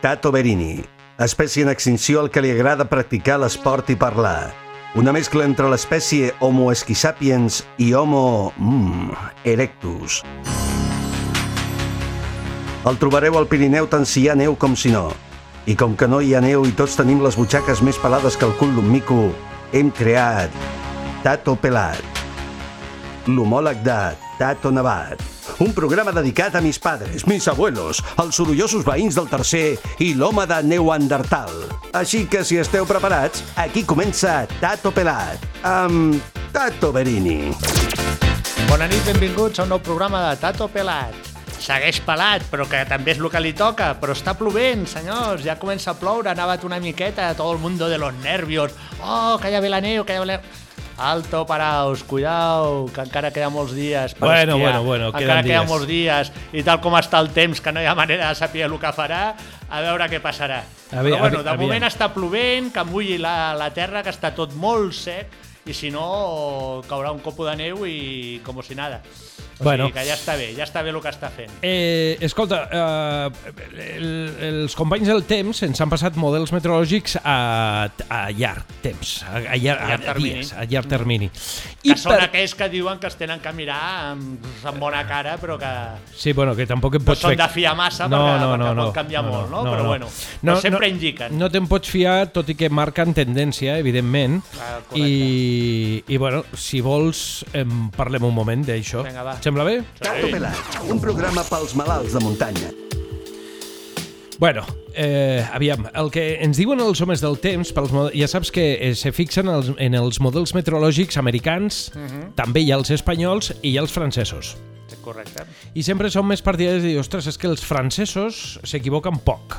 Tato Berini, espècie en extinció al que li agrada practicar l'esport i parlar. Una mescla entre l'espècie Homo esquisapiens i Homo... Mm, erectus. El trobareu al Pirineu tant si hi ha neu com si no. I com que no hi ha neu i tots tenim les butxaques més pelades que el cul d'un mico, hem creat Tato Pelat, l'homòleg de Tato Nevat. Un programa dedicat a mis padres, mis abuelos, els sorollosos veïns del tercer i l'home de Neuandertal. Així que si esteu preparats, aquí comença Tato Pelat, amb Tato Berini. Bona nit, benvinguts a un nou programa de Tato Pelat. Segueix pelat, però que també és el que li toca, però està plovent, senyors, ja comença a ploure, ha nevat una miqueta, tot el mundo de los nervios, oh, que ja ve la neu, que ja ve la neu... Alto, paraos, cuidao, que encara queda molts dies per Bueno, esquiar. bueno, bueno, encara queda dies. molts dies, i tal com està el temps, que no hi ha manera de saber el que farà, a veure què passarà. Avi- Però bueno, de aviam. moment està plovent, que mulli la, la terra, que està tot molt sec, i si no, caurà un copo de neu i com si nada. O Bueno. sigui que ja està bé, ja està bé el que està fent. Eh, escolta, eh, el, els companys del temps ens han passat models meteorològics a, a llarg temps, a, a, llarg, A llarg a termini. dies, a llarg termini. Que són aquells que diuen que es tenen que mirar amb, amb bona cara, però que Sí, bueno, que tampoc em no pots són fer... de fiar massa no, perquè, no, perquè no, no, pot canviar no, molt, no? no, però no. bueno, però sempre indiquen. No te'n pots fiar, tot i que marquen tendència, evidentment. Ah, correcte. I, I, bueno, si vols, em parlem un moment d'això. Vinga, va. Sembla bé? Tato Pelat, un programa pels malalts de muntanya. Bueno, eh, aviam, el que ens diuen els homes del temps, pels, ja saps que eh, se fixen els, en els models meteorològics americans, Mhm. també hi ha els espanyols i hi ha els francesos. Correcte. I sempre són més partidaris de dir, ostres, és que els francesos s'equivoquen poc.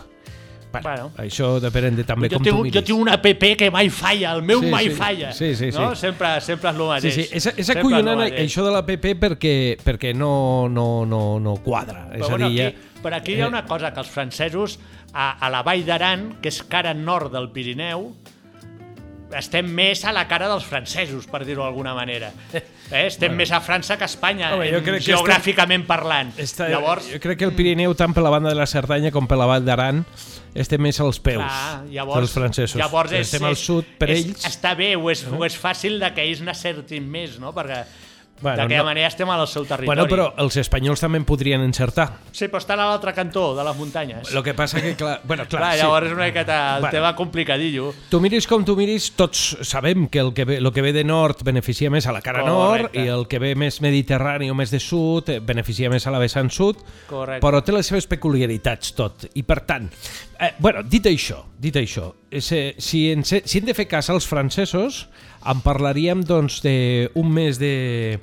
Bueno, Bueno. això depèn de també Jo com tinc, tu jo miris. tinc una app que mai falla, el meu Sí, mai sí. falla. Sí, sí, sí. No? Sempre, sempre és el Sí, mateix. sí, és, és el acollonant això de l'app perquè, perquè no, no, no, no quadra. Però, és a bueno, dir, ja... aquí, però aquí hi ha eh, una cosa, que els francesos, a, a la vall d'Aran, que és cara nord del Pirineu, estem més a la cara dels francesos, per dir-ho d'alguna manera. Eh? Estem més a França que a Espanya, Home, jo em, crec que geogràficament parlant. Està, Llavors, jo crec que el Pirineu, tant per la banda de la Cerdanya com per la vall d'Aran, estem més als peus clar, llavors, dels francesos. llavors és, estem al sud per és, ells. Està bé, o és, o és fàcil de que ells n'acertin més, no? Perquè Bueno, d'aquella no- manera estem al seu territori. Bueno, però els espanyols també en podrien encertar. Sí, però estan a l'altre cantó de les muntanyes. Lo que passa que, clar, bueno, clar, Clar, sí. llavors és una miqueta el Bueno. tema complicadillo. Tu miris com tu miris, tots sabem que el que ve, el que ve de nord beneficia més a la cara nord Correcte. i el que ve més mediterrani o més de sud eh, beneficia més a la vessant sud, Correcte. però té les seves peculiaritats tot. I per tant, eh, bueno, dit això, dit això, eh, si, si, ens, si hem de fer cas als francesos, en parlaríem doncs d'un mes de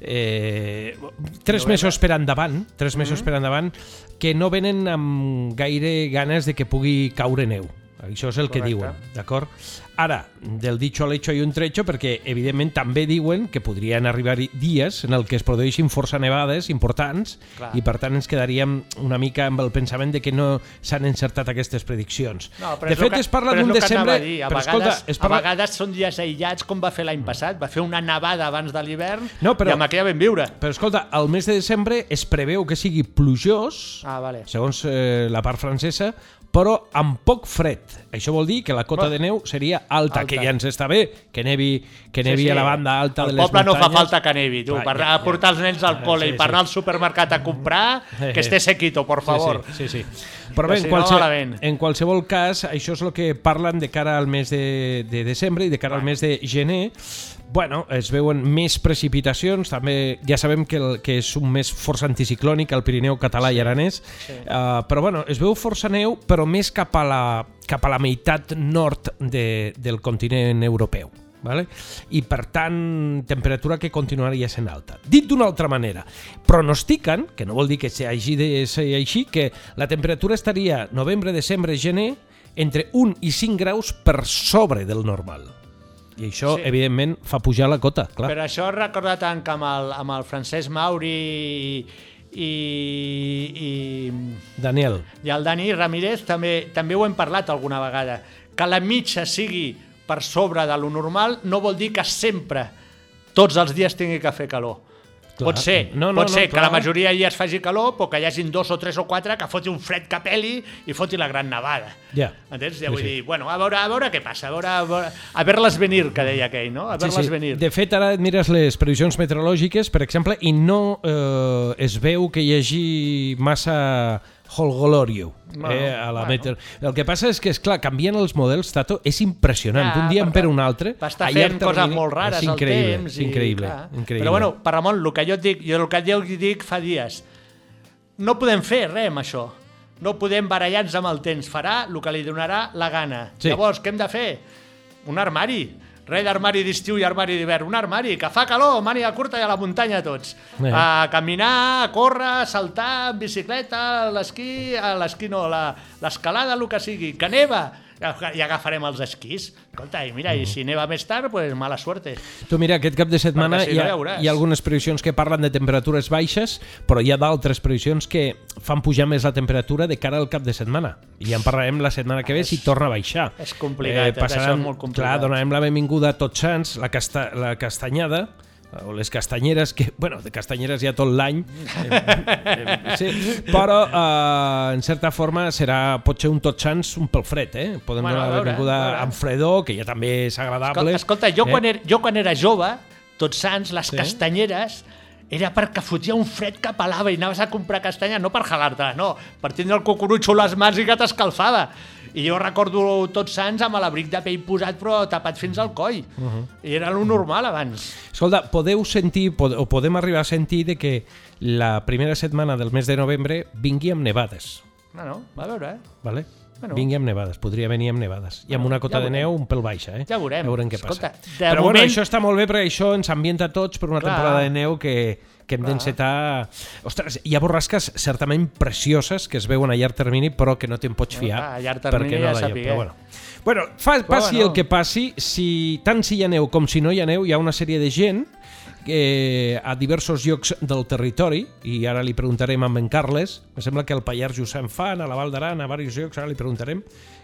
eh, tres mesos per endavant, tres mesos per endavant, que no venen amb gaire ganes de que pugui caure neu. Això és el que Correcte. diuen, d'acord? Ara, del dicho al hecho hi un trecho perquè, evidentment, també diuen que podrien arribar dies en el que es produeixin força nevades importants Clar. i, per tant, ens quedaríem una mica amb el pensament de que no s'han encertat aquestes prediccions. No, de el fet, que- es parla d'un el que desembre... A, dir. a, però, vegades, escolta, es parla... a vegades són dies aïllats com va fer l'any passat. Va fer una nevada abans de l'hivern No, però- i amb aquella vam viure. Però escolta, al mes de desembre es preveu que sigui plujós, Ah, vale. segons eh, la part francesa, però amb poc fred. Això vol dir que la cota de neu seria alta, alta. que ja ens està bé, que nevi, que nevi a la banda alta el de les poble no fa muntanyes. falta que nevi, tu. Clar, per ja, ja. portar els nens al Ah, col·le sí, i per sí. anar al supermercat a comprar, que esté sequito, por favor. Sí, sí, sí. sí. Però bé, si en, no, qualse, en qualsevol cas, això és el que parlen de cara al mes de, de desembre i de cara al mes de gener. Bueno, es veuen més precipitacions, també ja sabem que, el, que és un mes força anticiclònic al Pirineu català i aranès, sí. uh, però bueno, es veu força neu, però més cap a la, cap a la meitat nord de, del continent europeu. Vale? i per tant temperatura que continuaria sent alta dit d'una altra manera pronostiquen, que no vol dir que s'hagi de ser així que la temperatura estaria novembre, desembre, gener entre 1 i 5 graus per sobre del normal i això Sí. evidentment fa pujar la cota clar. Però això recorda tant que amb el, amb el Francesc Mauri i, i, i, Daniel i el Dani Ramírez també, també ho hem parlat alguna vegada. Que la mitja sigui per sobre de lo normal no vol dir que sempre, tots els dies, tingui que fer calor. Pot ser, No, no, pot no, ser que clar. la majoria hi es faci calor, però que hi hagin dos o tres o quatre que foti un fred que peli i foti la gran nevada. Ja. Entens? Ja Sí, vull sí. dir, bueno, a veure, a veure què passa, a veure, a, veure, a ver-les venir, que deia aquell, no? A ver-les venir. De fet, ara et mires les previsions meteorològiques, per exemple, i no eh, es veu que hi hagi massa holgolorio Bueno, eh, a la bueno. meteor... El que passa és que, és clar, canvien els models, Tato, és impressionant. Ja, un dia perquè per un altre, Va estar fent coses termini, molt rares al temps. I, increïble, clar. increïble. Però bueno, per Ramon, el que jo et dic, jo el que jo dic fa dies, no podem fer res amb això. No podem barallar-nos amb el temps. Farà el que li donarà la gana. Sí. Llavors, què hem de fer? Un armari. Res d'armari d'estiu i armari d'hivern. Un armari, que fa calor, màniga curta i a la muntanya tots. Eh. A caminar, a córrer, a saltar, en bicicleta, a l'esquí, a l'esquí no, la- l'escalada, el que sigui. Que neva, i agafarem els esquís. Escolta, i mira, i si neva més tard, pues mala suerte. Tu mira, aquest cap de setmana si hi, no ha, ja veuràs. hi ha algunes previsions que parlen de temperatures baixes, però hi ha d'altres previsions que fan pujar més la temperatura de cara al cap de setmana. I ja en parlarem la setmana que ve si torna a baixar. és complicat, tot això és molt complicat. Clar, donarem la benvinguda a Tots Sants, la, casta, la castanyada, o les castanyeres, que, bueno, de castanyeres hi ha tot l'any, eh, sí, però eh, en certa forma serà, pot ser un Tots Sants un pel fred, eh? Podem Bueno, donar la benvinguda a veure. a en Fredó, que ja també és agradable. Escolta, escolta jo, eh? quan era, jo quan era jove, tots sants, les Sí. castanyeres, era perquè fotia un fred que pelava i anaves a comprar castanya, no per jalar-te, no, per tindre el cucurutxo a les mans i que t'escalfava. I jo recordo tots sants amb l'abric de pell posat però tapat fins al coll. Uh -huh. I era lo normal abans. Escolta, podeu sentir, pod o podem arribar a sentir de que la primera setmana del mes de novembre vingui amb nevades, No, no, va a veure, eh? vale? Bueno. Vingui amb nevades, podria venir amb nevades. I amb una cota ja de neu un pèl baixa, eh? Ja veurem. Ja veurem què Escolta, passa. Però bueno, moment- això està molt bé perquè això ens ambienta tots per una Clar. temporada de neu que, que hem d'encetar... Ostres, hi ha borrasques certament precioses que es veuen a llarg termini però que no te'n pots fiar. clar, a llarg termini perquè ja sapigué. Però bueno. Bueno, fa, passi bueno. el que passi, si tant si hi ha neu com si no hi ha neu, hi ha una sèrie de gent que a diversos llocs del territori, i ara li preguntarem amb en Carles, em sembla que al Pallars Jussà en fan, a la Val d'Aran, a diversos llocs, ara li preguntarem,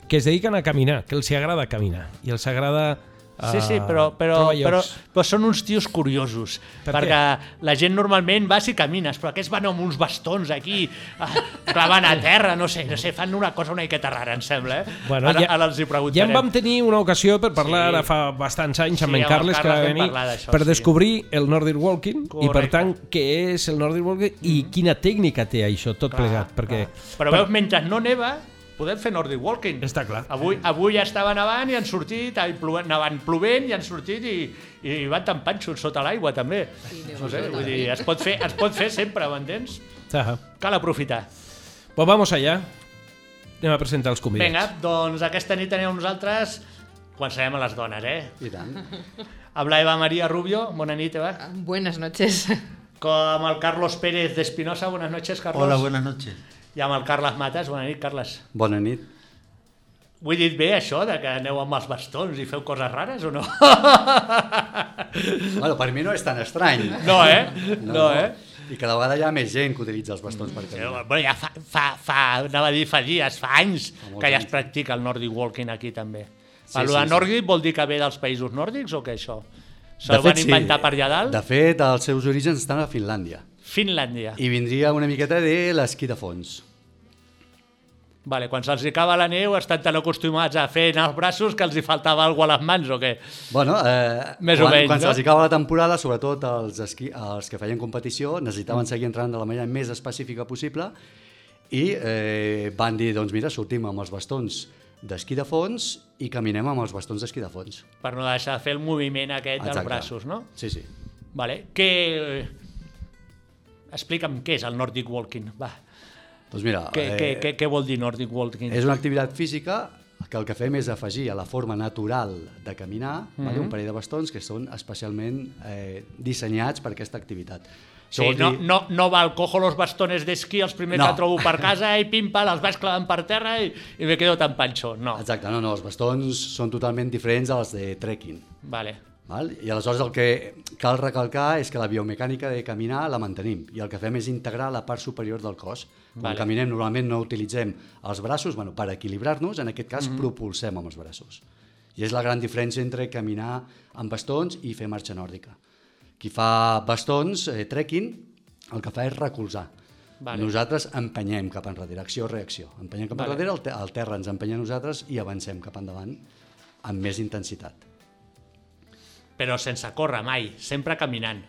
que es dediquen a caminar, que els agrada caminar, i els agrada... Sí, sí, però, però, trobar però, llocs. però són uns tios curiosos, Per perquè la gent normalment va si camines, però aquests van amb uns bastons aquí, ah, clavant a terra, no sé, no sé, fan una cosa una miqueta rara, em sembla, eh? Bueno, ara, ja- ara els hi Ja preguntarem. en vam tenir una ocasió per parlar Sí. ara fa bastants anys amb Sí, en amb Carles, que va venir per sí. descobrir el Nordic Walking i per Correcte. tant què és el Nordic Walking i quina tècnica té això tot plegat, perquè Però veus, mentre no neva, podem fer Nordic Walking. està clar. Avui, avui ja estava nevant i han sortit, plovent, nevant plovent i han sortit i, i van tan panxos sota l'aigua també. No sé, vull dir, es pot fer, es pot fer sempre, m'entens? Ajá. Cal aprofitar. Pues vamos allá. Anem a presentar els convidats. Vinga, doncs aquesta nit tenim nosaltres quan serem a les dones, eh? I tant. Amb la Eva María Rubio, bona nit, Eva. Buenas noches. Com el Carlos Pérez de Espinosa, buenas noches, Carlos. Hola, buenas noches. I amb el Carles Matas, bona nit, Carles. Bona nit. Ho he dit bé, això, de que aneu amb els bastons i feu coses rares o no? Bueno, per mi no és tan estrany. No, eh? No, eh? I cada vegada hi ha més gent que utilitza els bastons per caminar. Bueno, ja fa, fa, fa, anava a dir fa dies, fa anys que ja es practica el Nordic Walking aquí també. Sí, Sí, el sí, de sí. Vol dir que ve dels països nòrdics o què això? Se'l van inventar per allà dalt? De fet, els seus orígens estan a Finlàndia. Finlàndia. I vindria una miqueta de l'esquí de fons. Vale, quan se'ls acaba la neu estan tan acostumats a fer en els braços que els hi faltava alguna a les mans o què? Bueno, eh, Més o quan, menys, quan no? se'ls acaba la temporada, sobretot els, esquí, els que feien competició, necessitaven Mm. seguir entrant de la manera més específica possible i eh, van dir, doncs mira, sortim amb els bastons d'esquí de fons i caminem amb els bastons d'esquí de fons. Per no deixar de fer el moviment aquest dels Exacte. braços, no? Sí, sí. Vale. Què... Explica'm què és el Nordic Walking, va. Doncs mira, Què, eh, què, què, què vol dir Nordic Walking? és una activitat física que el que fem és afegir a la forma natural de caminar Mhm. vale, un parell de bastons que són especialment eh, dissenyats per aquesta activitat. Sí, vol no, dir- no, no val, cojo los bastones d'esquí, els primers No. que trobo per casa i pim-pam, els vaig clavant per terra i, i me quedo tan panxo. No, Exacte, no, no, els bastons són totalment diferents als de trekking. vale. Val? I aleshores el que cal recalcar és que la biomecànica de caminar la mantenim i el que fem és integrar la part superior del cos. Quan Vale. caminem normalment no utilitzem els braços, bueno, per equilibrar-nos, en aquest cas propulsem amb els braços. I és la gran diferència entre caminar amb bastons i fer marxa nòrdica. Qui fa bastons, eh, trekking, el que fa és recolzar. Vale. Nosaltres empenyem cap enrere, acció-reacció. Empenyem cap Vale. enrere, el, te el terra ens empenya nosaltres i avancem cap endavant amb més intensitat. Però sense córrer mai, sempre caminant.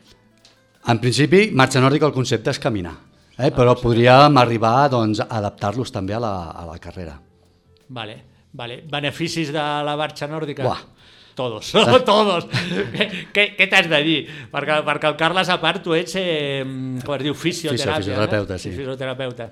En principi, marxa nòrdica el concepte és caminar, eh? però podríem arribar doncs, a adaptar-los també a la, a la carrera. Vale, vale. Beneficis de la marxa nòrdica? Buah. Todos, todos. què què, t'has de dir? Perquè, perquè el Carles, a part, tu ets, eh, com es diu, fisioteràpia. fisioterapeuta, no? sí. Fisioterapeuta.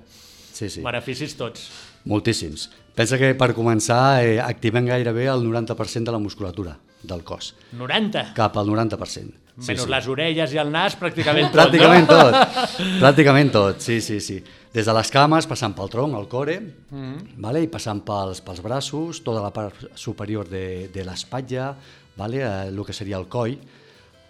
Sí, sí. Beneficis tots. Moltíssims. Pensa que per començar eh, activem gairebé el 90% de la musculatura del cos, 90. cap al 90%. Sí, Menys les orelles i el nas, pràcticament tot, Pràcticament no? tot, pràcticament tot, sí, sí, sí. Des de les cames, passant pel tronc, el core, mm. -hmm. vale? i passant pels, pels braços, tota la part superior de, de l'espatlla, vale? eh, el que seria el coll.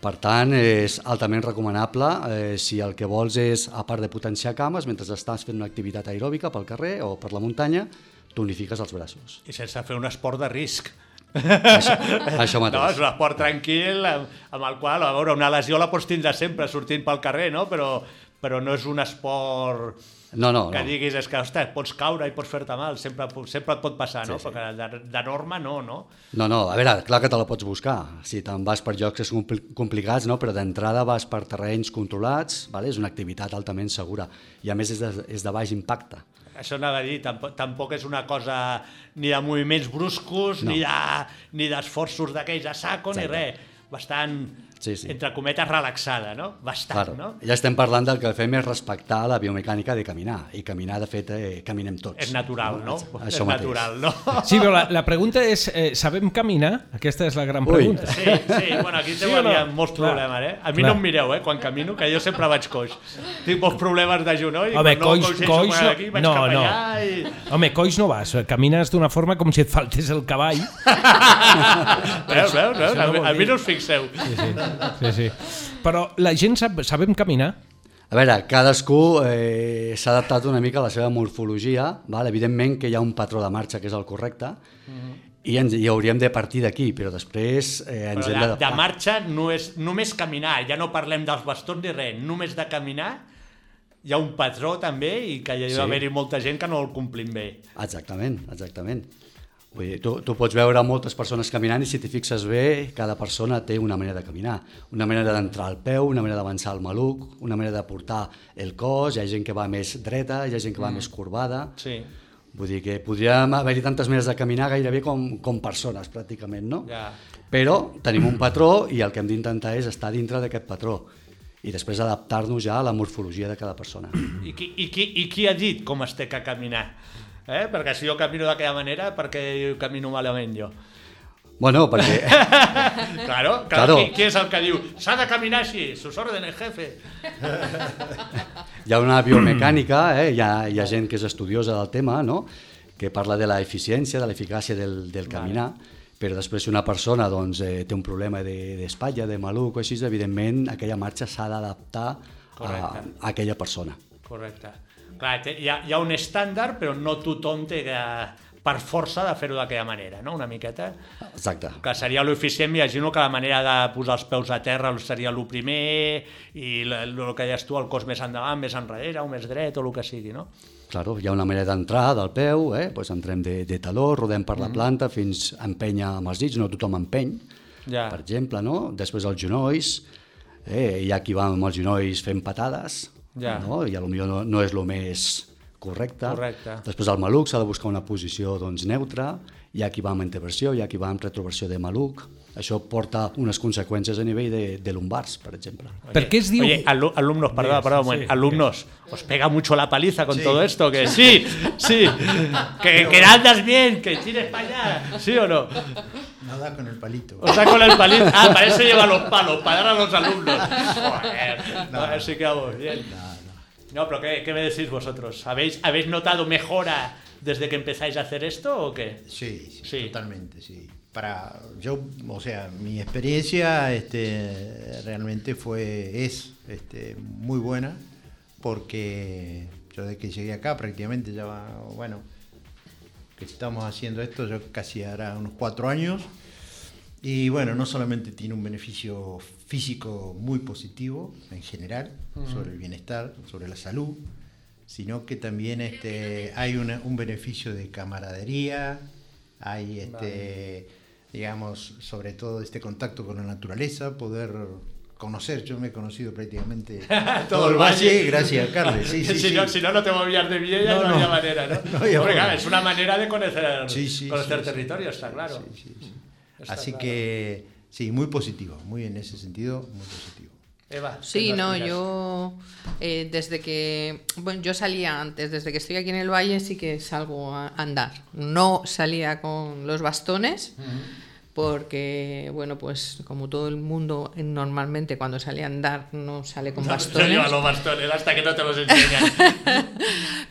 Per tant, és altament recomanable eh, si el que vols és, a part de potenciar cames, mentre estàs fent una activitat aeròbica pel carrer o per la muntanya, tonifiques els braços. I sense fer un esport de risc. Això, això No, mateix. és un esport tranquil amb, amb el qual, a veure, una lesió la pots tindre sempre sortint pel carrer, no? Però, però no és un esport No, no, que no. diguis, és que, ostres, pots caure i pots fer-te mal, sempre, sempre et pot passar, no? Sí, sí. Perquè de, de norma no, no? No, no, a veure, clar que te la pots buscar. Si te'n vas per són compli- complicats, no? però d'entrada vas per terrenys controlats, vale? és una activitat altament segura. I a més és de, és de baix impacte. Això anava a dir, tampoc, tampoc és una cosa ni de moviments bruscos, No. ni de- ni d'esforços d'aquells a saco, ni Exacte. res. Bastant, Sí, sí. entre cometes, relaxada, no? Bastant, Claro. no? Ja estem parlant del que fem és respectar la biomecànica de caminar. I caminar, de fet, eh, caminem tots. És natural, no? Això és mateix. natural, no? Sí, però la, la pregunta és, eh, sabem caminar? Aquesta és la gran Ui. pregunta. Sí, sí, bueno, aquí Sí no? hi ha molts Clar. problemes, eh? A mi Clar. no em mireu, eh, quan camino, que jo sempre vaig coix. Tinc molts problemes de genoll, i Home, quan no coix, coix, no, aquí, vaig no, cap no. i... Home, coix no vas, camines d'una forma com si et faltés el cavall. Veus, veus, veus? A, no a mi no us fixeu. Sí, sí. Però la gent sap, sabem caminar? A veure, cadascú eh, s'ha adaptat una mica a la seva morfologia, val? evidentment que hi ha un patró de marxa que és el correcte, i, ens, i hauríem de partir d'aquí, però després eh, ens Però hem de, de d'adaptar. marxa no és només caminar, ja no parlem dels bastons ni res, només de caminar hi ha un patró també i que hi ha Sí. d'haver-hi molta gent que no el complim bé. Exactament, exactament. Vull dir, tu, tu pots veure moltes persones caminant i si t'hi fixes bé, cada persona té una manera de caminar. Una manera d'entrar al peu, una manera d'avançar al maluc, una manera de portar el cos, hi ha gent que va més dreta, hi ha gent que va més corbada. Sí, Vull dir que podríem haver-hi tantes maneres de caminar gairebé com, com persones, pràcticament, no? ja. Però tenim un patró i el que hem d'intentar és estar dintre d'aquest patró i després adaptar-nos ja a la morfologia de cada persona. I qui, i, qui, I qui ha dit com es té que caminar? Eh? Perquè si jo camino d'aquella manera, per què camino malament jo? Bueno, perquè Claro, claro. Claro. Qui, qui és el que diu s'ha de caminar així, sus órdenes, jefe? hi ha una biomecànica, eh? hi, ha, hi ha gent que és estudiosa del tema, no? que parla de l'eficiència, de l'eficàcia del, del caminar, però després si una persona doncs, eh, té un problema de- d'espatlla, de, de maluc o així, evidentment aquella marxa s'ha d'adaptar a, a aquella persona. Correcte. Clar, hi ha, hi ha un estàndard, però no tothom té que, per força de fer-ho d'aquella manera, no? Una miqueta. Exacte. Que seria l'eficient, m'imagino que la manera de posar els peus a terra seria el primer i el, el que deies tu, el cos més endavant, més enrere o més dret o el que sigui, no? Claro, hi ha una manera d'entrar del peu, eh? pues entrem de, de taló, rodem per la planta fins a empènyer amb els dits, no tothom empeny, Ja. per exemple, no? després els genolls, eh? hi ha qui va amb els genolls fent patades, Ja. no? i potser no, no és el més correcte. Correcte. Després el maluc s'ha de buscar una posició doncs, neutra, hi ha qui va amb anteversió, hi ha qui va amb retroversió de maluc, això porta unes conseqüències a nivell de, de lumbars, per exemple. Per què es diu... Oye, alu- alumnos, perdón, perdón, un moment. sí. alumnos, ¿os pega mucho la paliza con todo esto? Que sí, sí, que, que andas bien, que tires para allá, ¿sí o no? Nada con el palito. O sea, con el palito. Ah, para eso lleva los palos, para dar a los alumnos. Joder, no, así que vamos bien. No, pero ¿qué, qué me decís vosotros? ¿Habéis, ¿Habéis notado mejora desde que empezáis a hacer esto o qué? Sí, sí, Sí. totalmente, sí. Para yo, o sea, mi experiencia este, realmente fue, es este, muy buena porque yo desde que llegué acá prácticamente ya va, bueno, que estamos haciendo esto, yo casi hará unos cuatro años Y bueno, no solamente tiene un beneficio físico muy positivo en general sobre el bienestar, sobre la salud, sino que también este, hay una- un beneficio de camaradería, hay este, digamos, sobre todo este contacto con la naturaleza, poder conocer, yo me he conocido prácticamente todo, el valle gracias a Carles. Sí, sí, si, sí. No, si no, no te movías de Villa no, No, no, había manera, ¿no? Había forma. claro, es una manera de conocer, conocer territorio, está claro. Está Así claro. que sí, muy positivo, muy en ese sentido, muy positivo. Eva, ¿qué Sí, no, yo eh, desde que, bueno, yo salía antes, desde que estoy aquí en el valle sí que salgo a andar. No salía con los bastones porque, bueno, pues como todo el mundo normalmente cuando sale a andar no sale con No, bastones. Los bastones hasta que no te los enseñan.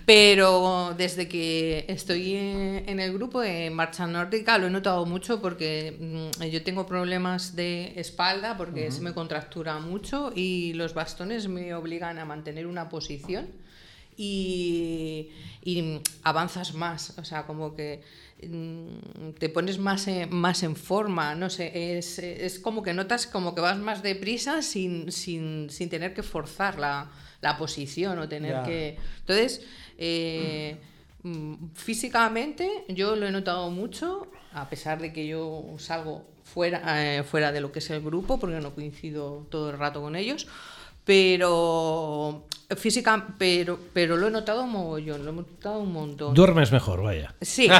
Pero desde que estoy en el grupo de marcha nórdica lo he notado mucho porque mm, yo tengo problemas de espalda porque se me contractura mucho y los bastones me obligan a mantener una posición y, y, avanzas más, o sea, como que te pones más en, más en forma, no sé, es, es como que notas como que vas más deprisa sin, sin, sin tener que forzar la, la posición o tener que... Entonces, eh, mm, físicamente yo lo he notado mucho, a pesar de que yo salgo fuera, eh, fuera de lo que es el grupo, porque no coincido todo el rato con ellos, pero física, pero, pero lo he notado mogollón, lo he notado un montón. Duermes mejor, vaya. Sí.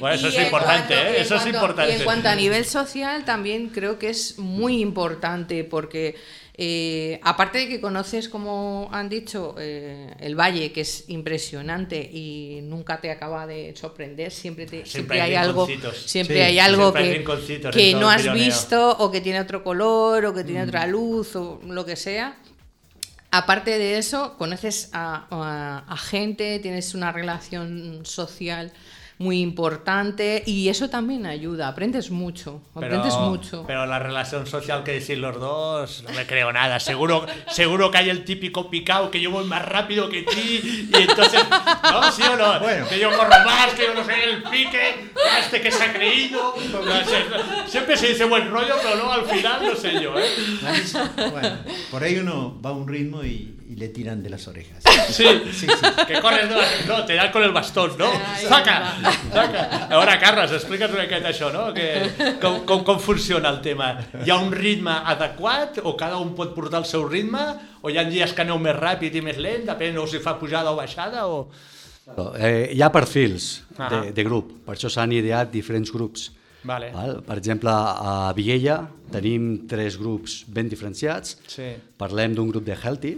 Bueno, eso Y es importante, cuanto- ¿eh? Eso es importante. Y en cuanto a nivel social, también creo que es muy importante porque, eh, aparte de que conoces, como han dicho, eh, el valle, que es impresionante y nunca te acaba de sorprender, siempre, te, siempre, hay hay algo, siempre Sí, hay algo siempre que, no has visto o que tiene otro color o que tiene Mm. otra luz o lo que sea. Aparte de eso, conoces a, a- a gente, tienes una relación social muy importante y eso también ayuda, aprendes mucho, aprendes mucho. Pero la relación social que decís los dos, no me creo nada. Seguro, seguro que hay el típico picado que yo voy más rápido que ti y entonces, ¿no? ¿Sí o no? Bueno. Que yo corro más, que yo no sé el pique, que este que se ha creído. No siempre se dice buen rollo, pero luego al final no sé yo, ¿eh? Bueno, por ahí uno va a un ritmo y, y le tiran de las orejas. Sí, Sí, sí. que corres, no, no, te dan con el bastón, no? Ai, Saca, saca. A veure, Carles, explica't una miqueta això, no? Que, com, com, com funciona el tema? Hi ha un ritme adequat o cada un pot portar el seu ritme? O hi ha dies que aneu més ràpid i més lent, depèn o si fa pujada o baixada? O... Eh, hi ha perfils Ah. de, de grup, per això s'han ideat diferents grups. Vale. Val? Per exemple, a Viguella tenim tres grups ben diferenciats. Sí. Parlem d'un grup de Healthy,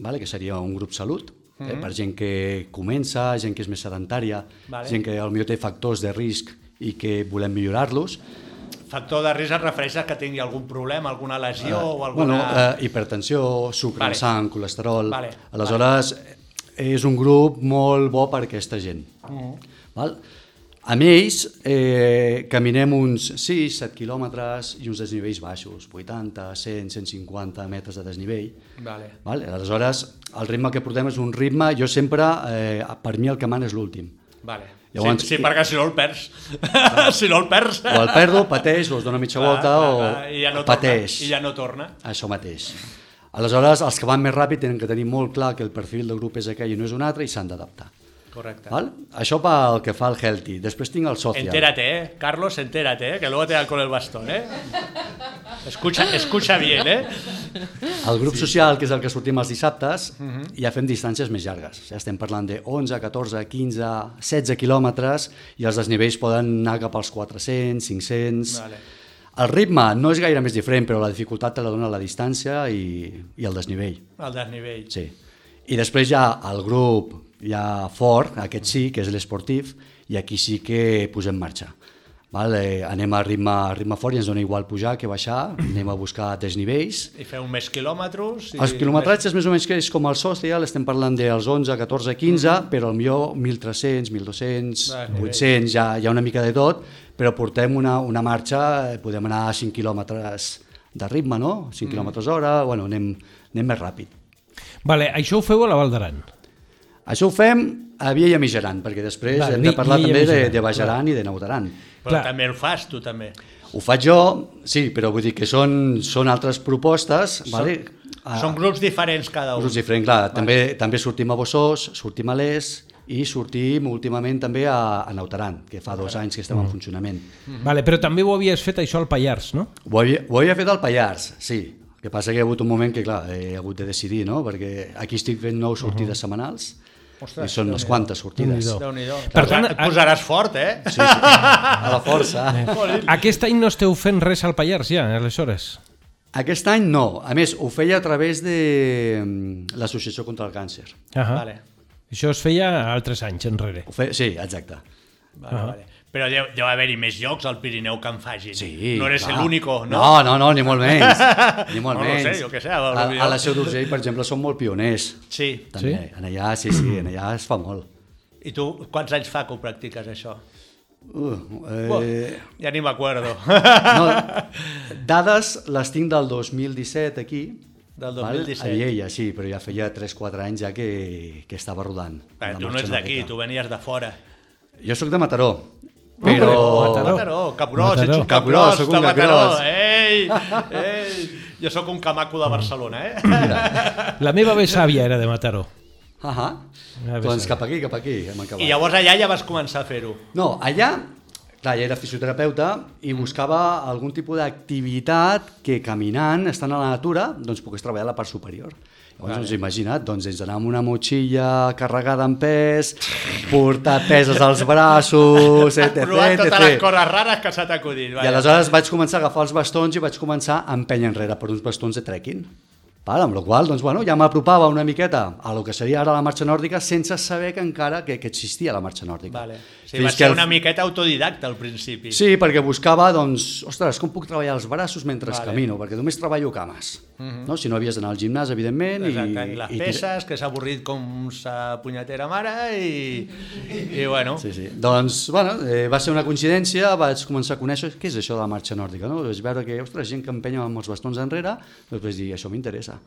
vale? que seria un grup salut, eh? Mhm. per gent que comença, gent que és més sedentària, Vale. gent que potser té factors de risc i que volem millorar-los. Factor de risc es refereix a que tingui algun problema, alguna lesió o Eh, Bueno, alguna... eh, hipertensió, sucre Vale. vale. sang, colesterol... Vale, Aleshores, és un grup molt bo per aquesta gent. Mhm. Val? Amb ells eh, caminem uns 6-7 quilòmetres i uns desnivells baixos, 80, 100, 150 metres de desnivell. Vale. Val? Aleshores, el ritme que portem és un ritme, jo sempre, eh, per mi el que mana és l'últim. Vale. Llavors- sí, sí, perquè si no el perds. si no el perds... O el perdo, pateix, o es dona mitja volta, o i ja no pateix. Torna, I ja no torna. Això mateix. Aleshores, els que van més ràpid tenen que tenir molt clar que el perfil del grup és aquell i no és un altre i s'han d'adaptar. Correcte. Val? Això pel que fa al healthy. Després tinc el social. Entérate, eh, Carlos, entérate, eh, que luego te dan con el bastón, eh. Escucha, escucha bien, eh. El grup social, que és el que sortim els dissabtes, Mhm. ja fem distàncies més llargues. Ja estem parlant de 11, 14, 15, 16 quilòmetres i els desnivells poden anar cap als 400, 500... Vale. El ritme no és gaire més diferent, però la dificultat te la dona la distància i, i el desnivell. El desnivell. Sí. I després ha el grup ja fort, aquest sí, que és l'esportiv, i aquí sí que posem marxa. Val? Eh, anem a ritme, a ritme fort i ens dona igual pujar que baixar, anem a buscar desnivells. I feu més quilòmetres... I Els quilometratges més o menys que és com el social, estem parlant dels 11, 14, 15, però millor 1.300, 1.200, Ah, que 800, ja, hi ha una mica de tot, però portem una, una marxa, eh, podem anar a 5 quilòmetres de ritme, no? 5 quilòmetres hora, bueno, anem, anem més ràpid. Vale, això ho feu a la Val d'Aran. Això ho fem a Via i a Mijaran, perquè després Vale, hem de parlar també de, de Bajaran i de Nautaran. Però Clar. també el fas, tu també. Ho faig jo, sí, però vull dir que són, són altres propostes, vale? Ah, Són grups diferents cada un. grups diferents, clar. També, també sortim a Bossós, sortim a l'Es i sortim últimament també a, a Nautaran, que fa dos anys que estem en funcionament. Vale, però també ho havies fet això al Pallars, no? Ho havia, ho havia fet al Pallars, sí. El que passa que hi ha hagut un moment que, clar, he hagut de decidir, no? Perquè aquí estic fent nou sortides setmanals Ostres, i són unes quantes sortides. Per tant, et posaràs fort, eh? Sí, sí, a la força. Aquest any no esteu fent res al Pallars ja, aleshores? Aquest any no. A més, ho feia a través de mm, l'Associació contra el Càncer. Ahà. Vale. Això es feia altres anys enrere. Ho feia... Sí, exacte. Vale, vale. Però deu, deu haver-hi més llocs al Pirineu que en facin. Sí, no eres clar. l'único, no? No, no, no, ni molt menys. Ni molt No, no menys. sé, jo què sé, a a, la Seu d'Urgell, per exemple, són molt pioners. Sí. També. Sí? En allà, sí, sí, en allà es fa molt. I tu, quants anys fa que ho practiques, això? Uh, eh, ja ni m'acuerdo. no, dades les tinc del 2017 aquí. Del val? 2017. A Lleida, sí, però ja feia 3-4 anys ja que, que estava rodant. Eh, tu no ets d'aquí, tu venies de fora. Jo sóc de Mataró, però... Mataró. Mataró, Capgrós, Mataró. ets un de un Mataró. Ei, ei. Jo sóc un camaco de Barcelona, eh? La meva besàvia era de Mataró. Ah ves, doncs cap aquí, cap aquí, hem acabat. I llavors allà ja vas començar a fer-ho. No, allà, clar, ja era fisioterapeuta i buscava algun tipus d'activitat que caminant, estant a la natura, doncs pogués treballar la part superior. Llavors, doncs, imagina't, doncs ens amb una motxilla carregada amb pes, portar peses als braços, etc. Provar totes les coses rares que s'ha t'acudit. I aleshores vaig començar a agafar els bastons i vaig començar a empènyer enrere per uns bastons de trekking. Val, amb la qual doncs, bueno, ja m'apropava una miqueta a lo que seria ara la marxa nòrdica sense saber que encara que, que existia la marxa nòrdica. Vale. Sí, Fins va ser una miqueta autodidacta al principi. Sí, perquè buscava, doncs, ostres, com puc treballar els braços mentre Vale. vale. camino? Perquè només treballo cames. Uh -huh. no? Si no havies d'anar al gimnàs, evidentment. Exacte, i, les i peces, que s'ha avorrit com sa punyetera mare i, i bueno, Sí, sí. Doncs, bueno, eh, va ser una coincidència, vaig començar a conèixer què és això de la marxa nòrdica, no? Vaig veure que, ostres, gent que empenya amb els bastons enrere, doncs vaig dir, això m'interessa.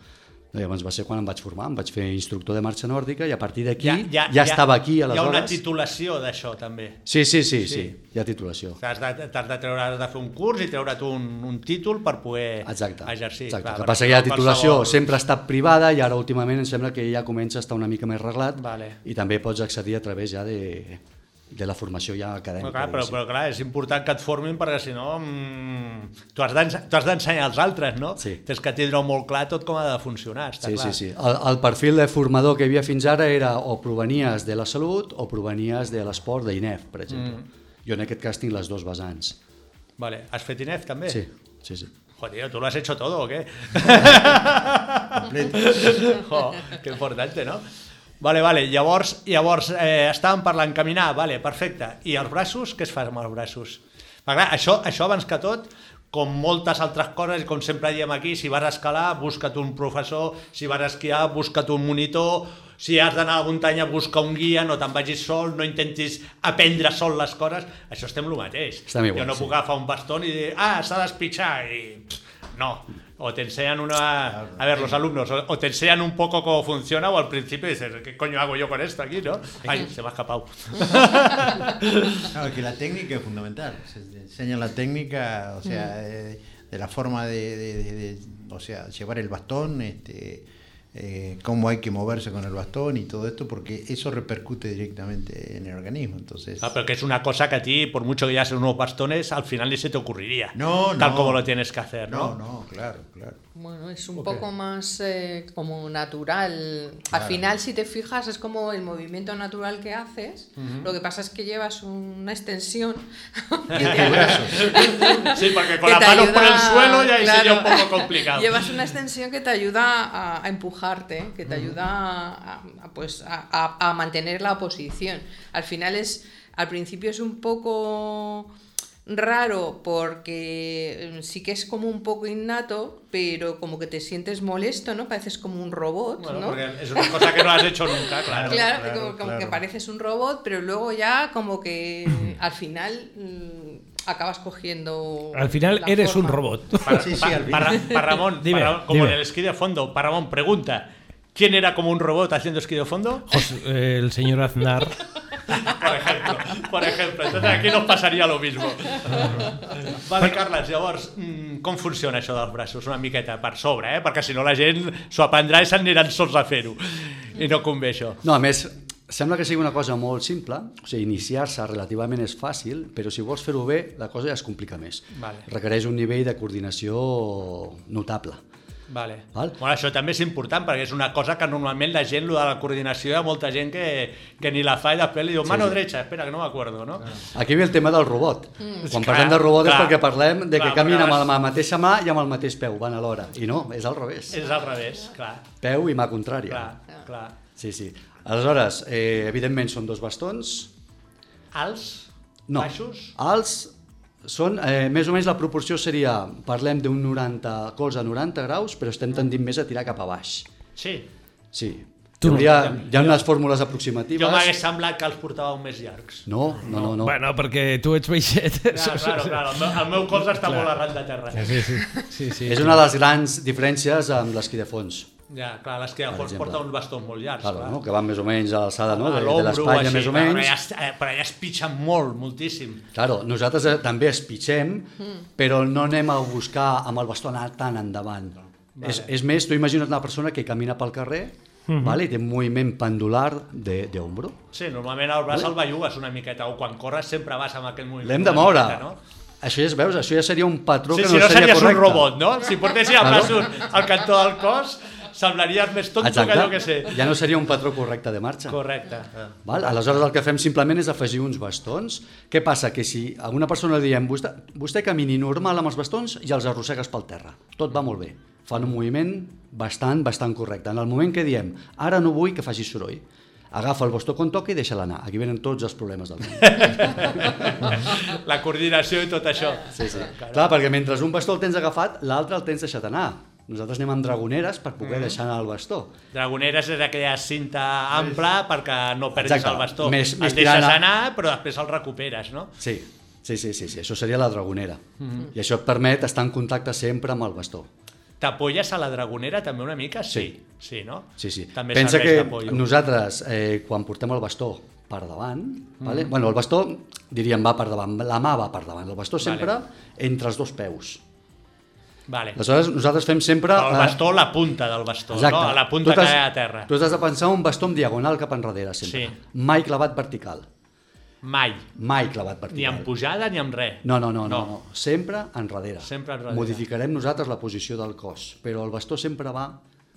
Llavors va ser quan em vaig formar, em vaig fer instructor de marxa nòrdica i a partir d'aquí ja, ja, estava aquí, Hi ha una aleshores. titulació d'això, també. Sí, sí, sí, sí, Sí. hi ha titulació. T'has de, t'has de, treure, has de fer un curs i treure't un, un títol per poder Exacte. exercir. Exacte. Clar, el que passa que la no titulació qualsevol- sempre ha estat privada i ara últimament em sembla que ja comença a estar una mica més reglat Vale. i també pots accedir a través ja de, de la formació ja acadèmica. Però, clar, però, però clar, és important que et formin perquè si no mm, tu has d'ense- tu has d'ensenyar als altres, no? Sí. Tens que tindre molt clar tot com ha de funcionar, està Sí, clar. sí, sí. El, el perfil de formador que hi havia fins ara era o provenies de la salut o provenies de l'esport d'INEF, per exemple. Mm. Jo en aquest cas tinc les dos vessants. Vale. Has fet INEF també? Sí, sí, sí. Joder, ¿tú lo has hecho todo o qué? jo, que importante, no? Vale, vale, llavors, llavors eh, estàvem parlant caminar, vale, perfecte. I els braços, què es fa amb els braços? Perquè, clar, això, això abans que tot, com moltes altres coses, i com sempre diem aquí, si vas a escalar, busca't un professor, si vas a esquiar, busca't un monitor, si has d'anar a la muntanya, busca un guia, no te'n vagis sol, no intentis aprendre sol les coses, això estem el mateix. Igual, jo no sí. puc agafar un bastón i dir, ah, s'ha d'espitxar, i pff, no. O te enseñan una... A ver, los alumnos, o, te enseñan un poco cómo funciona o al principio dices, ¿qué coño hago yo con esto aquí, no? Ay, se me ha escapado. Claro, que la técnica es fundamental. Se enseña la técnica, o sea, eh, de la forma de, de- de- de- o sea, llevar el bastón, este, eh, cómo hay que moverse con el bastón y todo esto, porque eso repercute directamente en el organismo. Entonces, Ah, pero que es una cosa que a ti, por mucho que ya sean unos bastones, al final ni se te ocurriría. No, Tal no. como lo tienes que hacer, ¿no? no, no, claro, claro. Bueno, es un poco más eh, como natural. Al final, si te fijas, es como el movimiento natural que haces. Lo que pasa es que llevas una extensión. Sí, porque con que las te manos por el ayuda- suelo ya ahí sería un poco complicado. Llevas una extensión que te ayuda a, a empujarte, que te ayuda a, a, pues, a, a- a mantener la posición. Al final es, al principio es un poco raro porque eh, sí que es como un poco innato, pero como que te sientes molesto, ¿no? Pareces como un robot, Bueno, ¿no? porque es una cosa que no has hecho nunca, claro. Claro, claro, como, como claro. que pareces un robot, pero luego ya como que al final mm, acabas cogiendo. Al final eres un robot. Para, Sí, sí, pa- al para- final. para Ramón, Dime, para- como dime. en el esquí de fondo, para Ramón, pregunta. ¿Quién era como un robot haciendo esquí de fondo? José- eh, el señor Aznar. Por ejemplo, por ejemplo. Entonces aquí nos pasaria lo mismo. Vale, Carles, llavors, mm, com funciona això dels braços? Una miqueta per sobre, eh? Perquè si no la gent s'ho aprendrà i s'aniran sols a fer-ho. I no convé això. No, a més, sembla que sigui una cosa molt simple, o sigui, iniciar-se relativament és fàcil, però si vols fer-ho bé, la cosa ja es complica més. Vale. Requereix un nivell de coordinació notable. Vale. Val. Bueno, això també és important perquè és una cosa que normalment la gent, lo de la coordinació, hi ha molta gent que, que ni la fa i després li diu mano derecha, espera que no m'acuerdo, no? Aquí ve el tema del robot. Mm. Quan Clar, parlem de robot clar. és perquè parlem de que Clar, caminen perquè amb la mateixa mà i amb el mateix peu, van alhora. I no, és al revés. És al revés, clar, Peu i mà contrària. clar, clar. Sí, sí. Aleshores, eh, evidentment són dos bastons. Alts, No, baixos, alts són, eh, més o menys la proporció seria, parlem d'un 90, colze a 90 graus, però estem tendint més a tirar cap a baix. sí. Sí. Tu. Hi ha, hi ha unes fórmules Jo aproximatives. m'hagués semblat que els portàveu més llargs. No, no, no. no. Bueno, perquè tu ets baixet. Clar, claro, claro, el meu, el meu colze està molt arran de terra. Sí, sí, sí, sí. És una de les grans diferències amb l'esquí de fons. Ja, clar, les que a fons exemple. porta uns bastons molt llargs. Claro, clar. no? que van més o menys a l'alçada no? De, de l'espatlla més o clar, menys. Però allà, es- però allà es pitgen molt, moltíssim. Claro, nosaltres eh, també es pitxem, però no anem a buscar amb el bastó anar tan endavant. És, és més, tu imagina't una persona que camina pel carrer vale, i té un moviment pendular de, de hombro. Sí, normalment el braç el bellugues una miqueta, o quan corres sempre vas amb aquest moviment. L'hem de moure. miqueta, no? Això ja es veus, això ja seria un patró Sí, que si no seria series correcte. un robot, no? Si portessis Claro. braços al cantó del cos, semblaries més tonto Exacte. que jo que sé. Ja no seria un patró correcte de marxa. Correcte. Val? Aleshores el que fem simplement és afegir uns bastons. Què passa? Que si a una persona li diem vostè, vostè camini normal amb els bastons i els arrossegues pel terra. Tot va molt bé. Fan un moviment bastant, bastant correcte. En el moment que diem ara no vull que faci soroll, agafa el bastó quan toca i deixa-la anar. Aquí venen tots els problemes del món. La coordinació i tot això. Sí, sí. Clar, perquè mentre un bastó el tens agafat, l'altre el tens deixat anar. Nosaltres anem amb dragoneres per poder Mm. deixar anar el bastó. Dragoneres és aquella cinta ampla perquè no perdis Exacte. el bastó. Més- el més deixes tirant a- anar, però després el recuperes, no? Sí, sí, sí, sí, sí. això seria la dragonera. Mm-hmm. I això et permet estar en contacte sempre amb el bastó. T'apoyes a la dragonera també una mica? Sí. Sí, no? Sí, sí. També Pensa que nosaltres, eh, quan portem el bastó per davant, Mm. vale? bueno, el bastó, diríem, va per davant, la mà va per davant, el bastó Vale. sempre entre els dos peus. Vale. Aleshores, nosaltres fem sempre... El eh, bastó, la punta del bastó, Exacte. no? La punta Tu que hi ha a terra. Tu has de pensar un bastó en diagonal cap enrere, sempre. Sí. Mai clavat vertical. Mai. Mai clavat vertical. Ni amb pujada ni amb res. No, no, no, no, No. no. sempre enrere. Sempre enrere. Modificarem nosaltres la posició del cos, però el bastó sempre va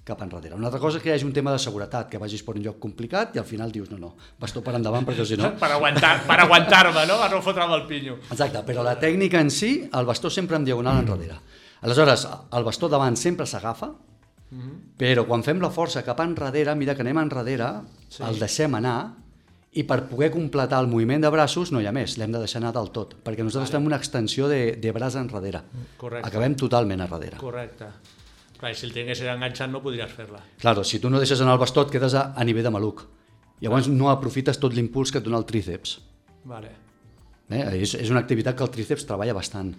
cap enrere. Una altra cosa és que hi hagi un tema de seguretat, que vagis per un lloc complicat i al final dius no, no, bastó per endavant perquè si no... Per aguantar- per aguantar-me, no? Per no fotre'm el pinyo. Exacte, però la tècnica en si, el bastó sempre en diagonal enrere. Aleshores, el bastó davant sempre s'agafa, però quan fem la força cap enrere, mira que anem enrere, sí. el deixem anar, i per poder completar el moviment de braços no hi ha més, l'hem de deixar anar del tot, perquè nosaltres vale. fem una extensió de, de braç enrere. Correcte. Acabem totalment enrere. Correcte. Clar, si el tinguessis enganxat no podries fer-la. Claro, si tu no deixes anar el bastó et quedes a, a nivell de maluc. Llavors no aprofites tot l'impuls que et dona el tríceps. Vale. Eh? És, és una activitat que el tríceps treballa bastant.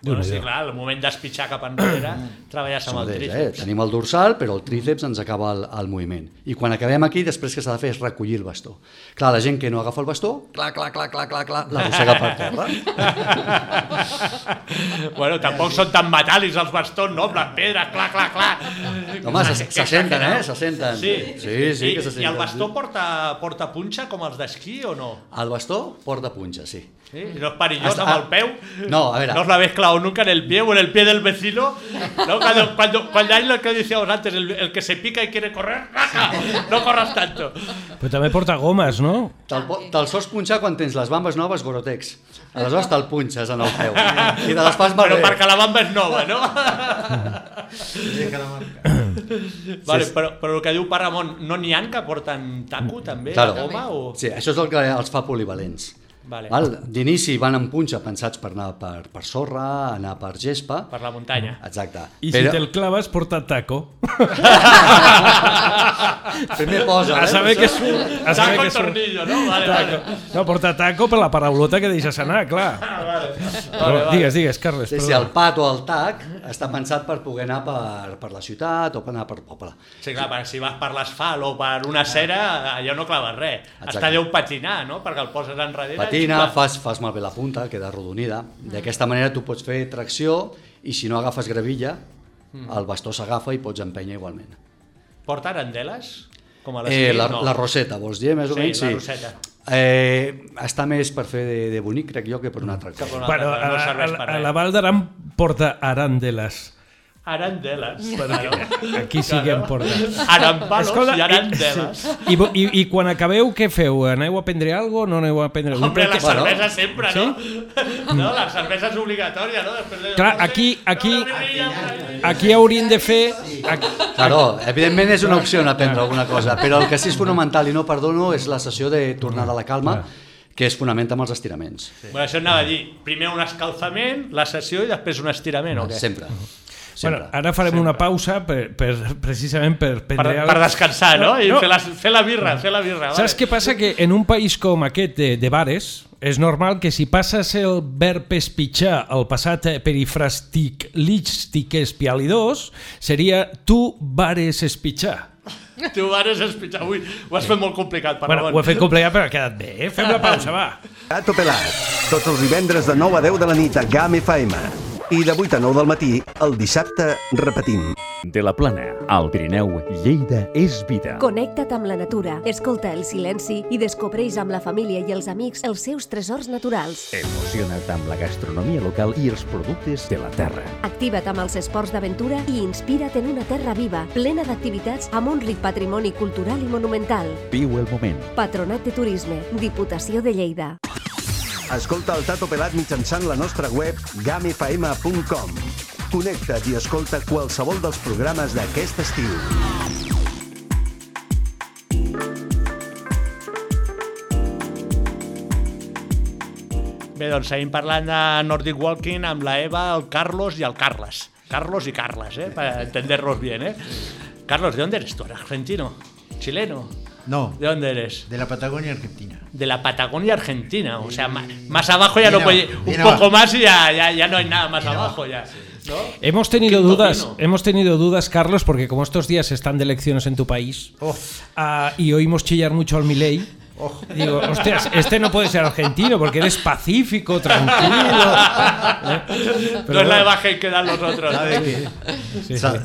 Bueno, sí, clar, el moment d'espitxar cap enrere treballes amb el Mateix, eh? tríceps. Tenim el dorsal, però el tríceps ens acaba el, el moviment. I quan acabem aquí, després que s'ha de fer és recollir el bastó. Clar, la gent que no agafa el bastó, clar, clar, clar, clar, clar, clar, l'arrossega per terra. bueno, tampoc són tan metàl·lics els bastons, no? Les pedres, clar, clar, clar. Home, se, se senten, eh? Se senten. Sí, sí, sí I, que se senten. I el bastó porta, porta punxa com els d'esquí o no? El bastó porta punxa, sí. ¿Sí? ¿Y no es perillós Hasta- amb el peu? No, a ver. ¿No la habéis clavado nunca en el pie o en el pie del vecino? ¿No? Cuando, cuando, cuando hay lo que decíamos antes, el, el que se pica y quiere correr, ¡raja! no corras tanto. Però també porta gomes, no? Te'l po- te'l sols punxar quan tens les bambes noves Gorotex. Aleshores te'l punxes en el peu. I te les fas Però malbé. perquè la bamba és nova, no? La marca. vale, però, però el que diu Paramont, no n'hi han que porten taco també, Claro. de goma? O... Sí, això és el que els fa polivalents. Vale. Val? D'inici van en punxa pensats per anar per, per sorra, anar per gespa. Per la muntanya. Exacte. I si te'l claves, porta taco. Primer posa, A eh? saber que surt. A saber Taco que i surt. tornillo, no? Vale, vale. No, porta taco per la paraulota que deixes anar, clar. Però, Digues, digues, Carles. Sí, sí, perdó. el pat o el tac està pensat per poder anar per, per la ciutat o per anar per poble. Sí, clar, perquè si vas per l'asfalt o per una cera, allò no claves res. Exacte. Està deu patinar, no? Perquè el poses enrere... i Patina, xiular. fas, fas malbé la punta, queda arrodonida. D'aquesta manera tu pots fer tracció i si no agafes gravilla, el bastó s'agafa i pots empènyer igualment. Porta arandeles? Com a Eh, la, no. la roseta, vols dir, més o Sí, menys? la roseta. Eh, està més per fer de, de bonic, crec jo, que per una altra cosa. Bueno, a, no a, a, a la Val d'Aran porta arandeles. Arandeles. Claro. Aquí sí que em porta. Arampalos Escolta, i arandeles. I, i, I quan acabeu, què feu? Aneu a prendre alguna cosa? No aneu a prendre alguna Hombre, la cosa? cervesa sempre, no? No, la cervesa és obligatòria, no? Després de... Clar, no sé, aquí, aquí, aquí haurien de fer... Aquí, Claro, evidentment és una opció en aprendre alguna cosa, però el que sí és fonamental i no perdono és la sessió de tornada a la calma, que es fonamenta amb els estiraments. Bueno, això anava a dir, primer un escalfament, la sessió i després un estirament, o què? Sempre. Bueno, Sempre. ara farem una pausa per, per, precisament per Per, prendre per descansar, no? I No. fer, la, fer la birra, fer la birra. Saps què passa? Que en un país com aquest de, de bares, és normal que si passes el verb espitxar al passat perifràstic lístic espialidós, seria tu bares espitxar. Tu vares espitxar. Ui, ho has fet molt complicat, per Bueno, ho he fet complicat però ha quedat bé, eh? Fem la pausa, va. Tato Pelat, tots els divendres de 9 a 10 de la nit a GAM FM. I de 8 a 9 del matí, el dissabte repetim. De la Plana, al Pirineu, Lleida és vida. Connecta't amb la natura, escolta el silenci i descobreix amb la família i els amics els seus tresors naturals. Emociona't amb la gastronomia local i els productes de la terra. Activa't amb els esports d'aventura i inspira't en una terra viva, plena d'activitats amb un ric patrimoni cultural i monumental. Viu el moment. Patronat de Turisme, Diputació de Lleida. Escolta el Tato Pelat mitjançant la nostra web gamfm.com. Connecta't i escolta qualsevol dels programes d'aquest estiu. Bé, doncs seguim parlant de Nordic Walking amb la Eva, el Carlos i el Carles. Carlos y Carlas, ¿eh? Para entenderlos bien, ¿eh? Carlos, ¿de dónde eres tú? ¿Eres argentino? ¿Chileno? No, ¿De dónde eres? de la Patagonia Argentina. De la Patagonia Argentina. O sea, más abajo ya no abajo, puede... Un poco abajo. más y ya, ya, ya no hay nada más Bien abajo abajo, ya. ¿no? Hemos tenido dudas, hemos tenido dudas, Carlos, porque como estos días están de elecciones en tu país Oh. ah, y oímos chillar mucho al Milei, digo, hostias, este no puede ser argentino porque eres pacífico, tranquilo. ¿eh? no Pero es la imagen que dan los otros.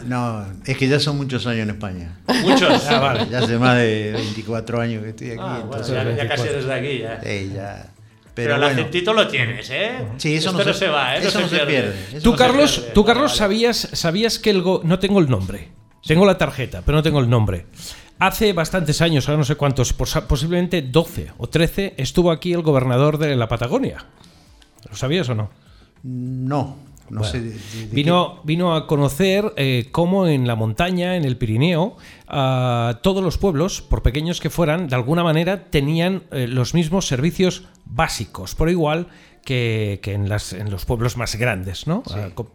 No, es que ya son muchos años en España. Muchos. Ah, vale. Ya hace más de 24 años que estoy aquí. Ah, bueno, entonces, ya, ya casi eres de aquí, ya. eh, ya. Pero, Pero, el bueno, argentito lo tienes, ¿eh? Sí, eso Esto no se- va, ¿eh? eso no se pierde. Eso Tú, no se Carlos, pierde. tú, Carlos vale. sabías, sabías que el go- no tengo el nombre. Tengo la tarjeta, pero no tengo el nombre. Hace bastantes años, ahora no sé cuántos, posiblemente 12 o 13, estuvo aquí el gobernador de la Patagonia. ¿Lo sabías o no? No, no sé. de- de- de Vino, vino a conocer eh, cómo en la montaña, en el Pirineo, ah, todos los pueblos, por pequeños que fueran, de alguna manera tenían eh, los mismos servicios básicos, por igual que, que en, las, en los pueblos más grandes, ¿no? Ah, co-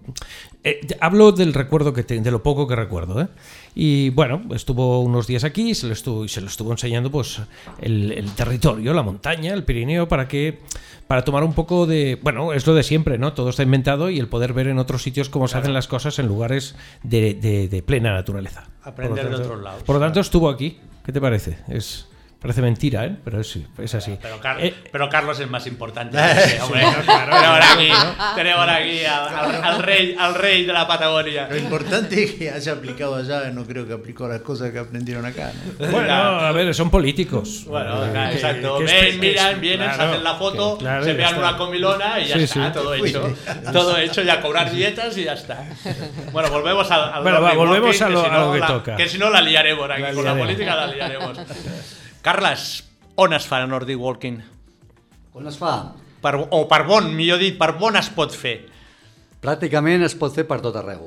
eh, hablo del recuerdo que te- de lo poco que recuerdo, ¿eh? Y bueno, estuvo unos días aquí y se lo estuvo, y se lo estuvo enseñando pues el, el territorio, la montaña, el Pirineo, para que para tomar un poco de, bueno, es lo de siempre, ¿no? Todo está inventado y el poder ver en otros sitios cómo se hacen las cosas en lugares de, de- de plena naturaleza. Aprender lo de tanto- otros lados. Por lo tanto, estuvo aquí. ¿Qué te parece? Es parece mentira, ¿eh? Pero es, es así. Pero, Car- Eh, pero Carlos es más importante. que ese, hombre. tenemos aquí, tenemos aquí al, al- al rey, al rey de la Patagonia. Lo importante es que haya aplicado allá, no creo que aplicó las cosas que aprendieron acá. ¿no? bueno, a ver, son políticos. Bueno, Eh, claro, que- exacto. que Ven, este- miran, vienen, se claro, hacen la foto, que- claro, se ya pegan una comilona y ya Sí, está, sí. todo Uy, hecho. Todo hecho, y a cobrar dietas y ya está. Bueno, volvemos al, al Bueno, va, volvemos Walking, a lo- si a lo que la- toca. Que si no la liaremos aquí, La con la política la liaremos. Carles, on es fa el Nordic Walking? On es fa? Per, o per bon, millor dit, per bon es pot fer. Pràcticament es pot fer per tot arreu.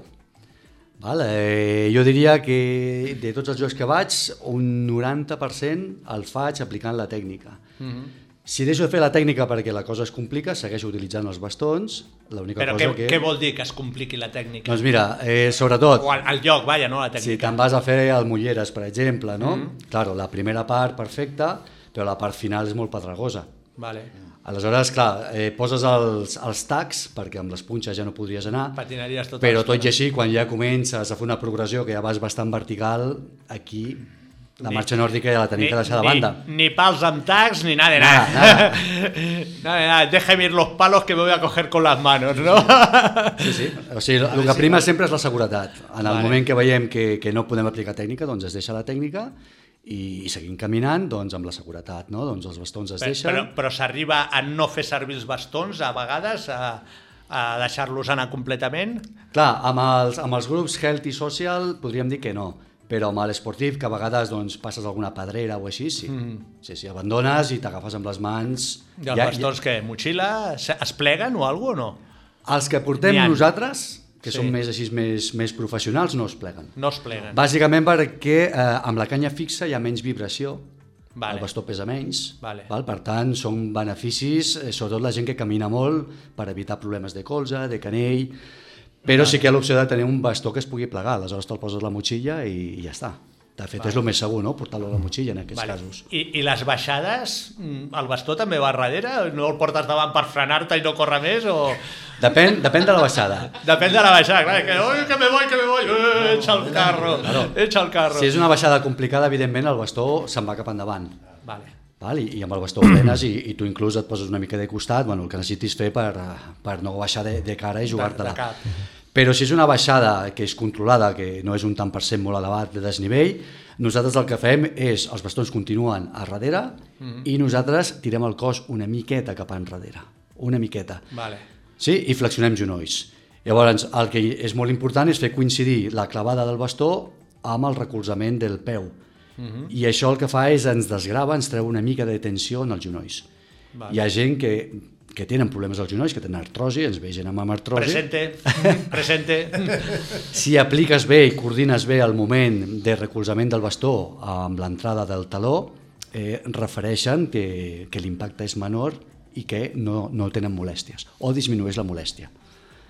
Val? Eh, jo diria que de tots els jocs que vaig, un 90% el faig aplicant la tècnica. Si deixo de fer la tècnica perquè la cosa es complica, segueixo utilitzant els bastons. L'única Però cosa què, que... què vol dir que es compliqui la tècnica? Doncs mira, eh, sobretot, O al, al lloc, vaja, no, la si tècnica. te'n vas a fer el Mulleres, per exemple, no? Mm -hmm. Claro, la primera part perfecta, però la part final és molt pedregosa. Vale. Aleshores, clar, eh, poses els, els tacs, perquè amb les punxes ja no podries anar, Patinaries tota però tot i així, quan ja comences a fer una progressió que ja vas bastant vertical, aquí la Ni- marxa nòrdica ja la tenim que deixar de banda. Ni, ni pals amb tacs, ni nada de Nada, nada. nada nada. Déjame ir los palos que me voy a coger con las manos, ¿no? Sí, sí. O sigui, el que prima sempre és la seguretat. En el Vale. moment que veiem que, que no podem aplicar tècnica, doncs es deixa la tècnica i, i seguim caminant doncs, amb la seguretat, no? Doncs els bastons es Però, deixen... però, però s'arriba a no fer servir els bastons a vegades, a, a deixar-los anar completament? Clar, amb els, amb els grups health i social podríem dir que no, però amb l'esportiu, que a vegades doncs, passes alguna pedrera o així, sí. Mm. Sí, sí, abandones i t'agafes amb les mans... I els bastons que motxilla se- es pleguen o alguna o no? Els que portem nosaltres, que Sí. sí. són més així més, més professionals, no es pleguen. No es pleguen. Bàsicament perquè eh, amb la canya fixa hi ha menys vibració, Vale. el bastó pesa menys, Vale. val? per tant són beneficis, eh, sobretot la gent que camina molt per evitar problemes de colze, de canell, però sí que hi ha l'opció de tenir un bastó que es pugui plegar, aleshores te'l poses a la motxilla i, i ja està. De fet, és el més segur, no?, portar-lo a la motxilla en aquests Vale. casos. I, I les baixades, mm, el bastó també va darrere? No el portes davant per frenar-te i no córrer més? O... Depèn, depèn de la baixada. Depèn de la baixada, clar, que, oi, que me voy, que me voy, eh, echa el carro, echa el carro. Si és una baixada complicada, evidentment el bastó se'n va cap endavant. Vale. Val? I, I amb el bastó ho frenes i, i tu inclús et poses una mica de costat, bueno, el que necessitis fer per, per no baixar de, de cara i jugar-te-la. Però si és una baixada que és controlada, que no és un tant per cent molt elevat de desnivell, nosaltres el que fem és, els bastons continuen a darrere i nosaltres tirem el cos una miqueta cap enrere, una miqueta. Vale. Sí, i flexionem genolls. Llavors, el que és molt important és fer coincidir la clavada del bastó amb el recolzament del peu. I això el que fa és ens desgrava, ens treu una mica de tensió en els genolls. Vale. Hi ha gent que, que tenen problemes als genolls, que tenen artrosi, ens ve gent amb artrosi. Presente, presente. Si apliques bé i coordines bé el moment de recolzament del bastó amb l'entrada del taló, eh, refereixen que, que l'impacte és menor i que no, no tenen molèsties, o disminueix la molèstia.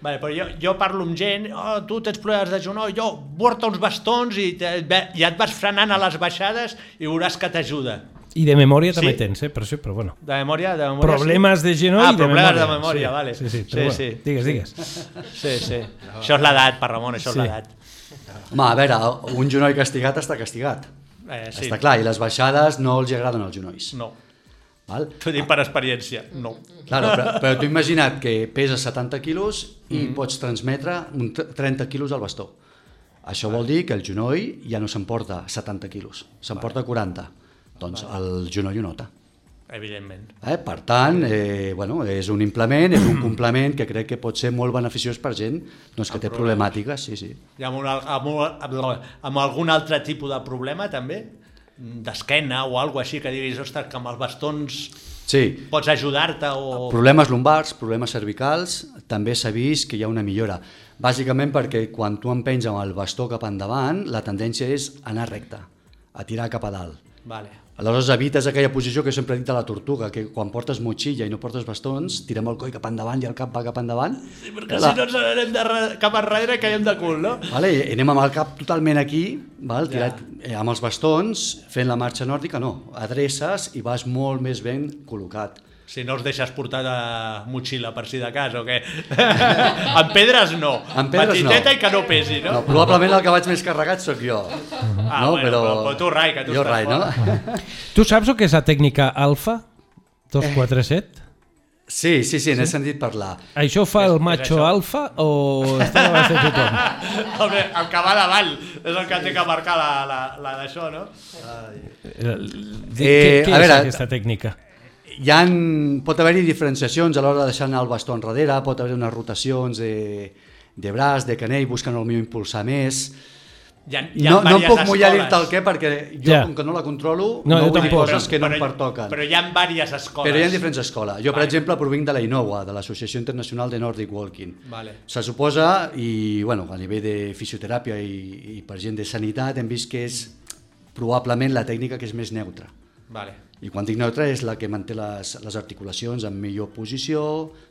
Vale, però jo, jo parlo amb gent, oh, tu tens problemes de genoll, jo porta uns bastons i te, ja et vas frenant a les baixades i veuràs que t'ajuda. I de memòria també Sí? tens, eh? per això, però bueno. De memòria, de memòria Problemes sí? de genoll ah, i de problemes memòria. de memòria, sí. vale. Sí, sí, sí, però sí. bueno, digues, digues. Sí, sí. Això és l'edat, per Ramon, això Sí. és l'edat. Home, a veure, un genoll castigat està castigat. Eh, sí. Està clar, i les baixades no els agraden els genolls. No, Val? t'ho dic per experiència, no. Claro, però, però tu imagina't que peses 70 quilos i mm. pots transmetre un t- 30 quilos al bastó. Això vol dir que el genoll ja no s'emporta 70 quilos, s'emporta 40. Doncs el genoll ho nota. Evidentment. Eh? Per tant, eh, bueno, és un implement, és un complement que crec que pot ser molt beneficiós per gent doncs, que té problemàtiques. Sí, sí. I amb, una, amb, una, amb, amb algun altre tipus de problema, també? D'esquena o alguna així, que diguis, ostres, que amb els bastons sí. pots ajudar-te o... Problemes lumbars, problemes cervicals, també s'ha vist que hi ha una millora. Bàsicament perquè quan tu empenys amb el bastó cap endavant, la tendència és anar recte, a tirar cap a dalt. Vale. Aleshores evites aquella posició que sempre he dit a la tortuga, que quan portes motxilla i no portes bastons, tirem el coll cap endavant i el cap va cap endavant. Sí, perquè si no ens anem de, re- cap enrere caiem de cul, no? Vale, anem amb el cap totalment aquí, val, tirat, eh, amb els bastons, fent la marxa nòrdica, no, adreces i vas molt més ben col·locat. Si no us deixes portar de motxilla per si de cas o què? en pedres no. En pedres Petiteta no. i que no pesi, no? No, probablement el que vaig més carregat sóc jo. Ah, bueno, però- però tu, Rai, que tu jo, estàs Rai, no? Tu saps el que és la tècnica alfa? 247? Sí, sí, sí, n'he sentit parlar. Això fa el macho alfa o està a l'abast de tothom? Home, el que va davall és el que té que marcar la, la, la d'això, no? Eh, què, Eh, què a és veure, aquesta tècnica? Hi ha, pot haver-hi diferenciacions a l'hora de deixar anar el bastó enrere, pot haver unes rotacions de, de braç, de canell, buscant el millor impulsar més. Hi ha, hi ha No, no em puc mullar dir-te el què, perquè jo, Ja. com que no la controlo, No, no, vull dir coses que no em Però- pertoquen. Però hi ha diverses escoles. Però hi ha diferents escoles. Jo, per Vale. exemple, provinc de la INOWA, de l'Associació Internacional de Nordic Walking. Vale. Se suposa, i bueno, a nivell de fisioteràpia i, i per gent de sanitat, hem vist que és probablement la tècnica que és més neutra. Vale. I quan dic neutra és la que manté les, les articulacions en millor posició,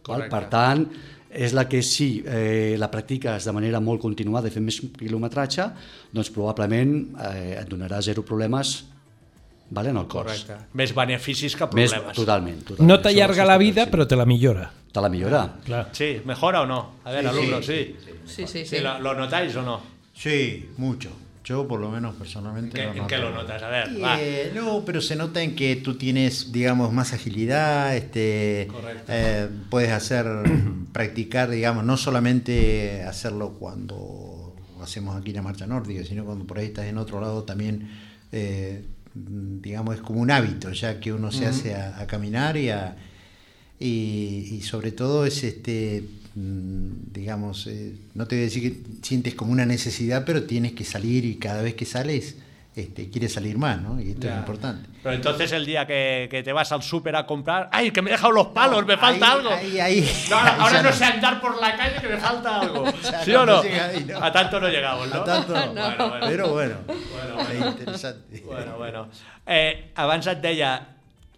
val? Per tant, és la que si eh, la practiques de manera molt continuada i fent més quilometratge, doncs probablement eh, et donarà zero problemes vale, en el cos. Correcte. Més beneficis que Més, problemes. totalment, totalment. No t'allarga la vida, però te la millora. Te la millora. Clar. Sí, ¿mejora o no? A ver, alumnos, sí. Sí, sí, sí. Sí, ¿lo, lo notáis o no? Sí, mucho. Yo por lo menos personalmente. ¿Qué- lo en qué lo notas? A ver, eh, no, pero se nota en que tú tienes, digamos, más agilidad, este, Correcto. eh, puedes hacer, practicar, digamos, no solamente hacerlo cuando hacemos aquí la marcha nórdica, sino cuando por ahí estás en otro lado también, eh, digamos, es como un hábito ya que uno se hace a, a caminar y a, y, y sobre todo es este digamos eh, no te voy a decir que sientes como una necesidad pero tienes que salir y cada vez que sales este quieres salir más no y esto Ya. es importante Pero entonces el día que, que te vas al súper a comprar, ¡ay, que me he dejado los palos, me falta Ahí- algo! ahí- ahí- No, ahora ahí ahora ya no no. sé andar por la calle que me falta algo. Ya ¿Sí no, o no? no no. A tanto no llegamos, ¿no? A tanto no. Bueno, bueno. pero bueno, Bueno, es bueno. interesante Bueno, bueno. Eh, abans et deia,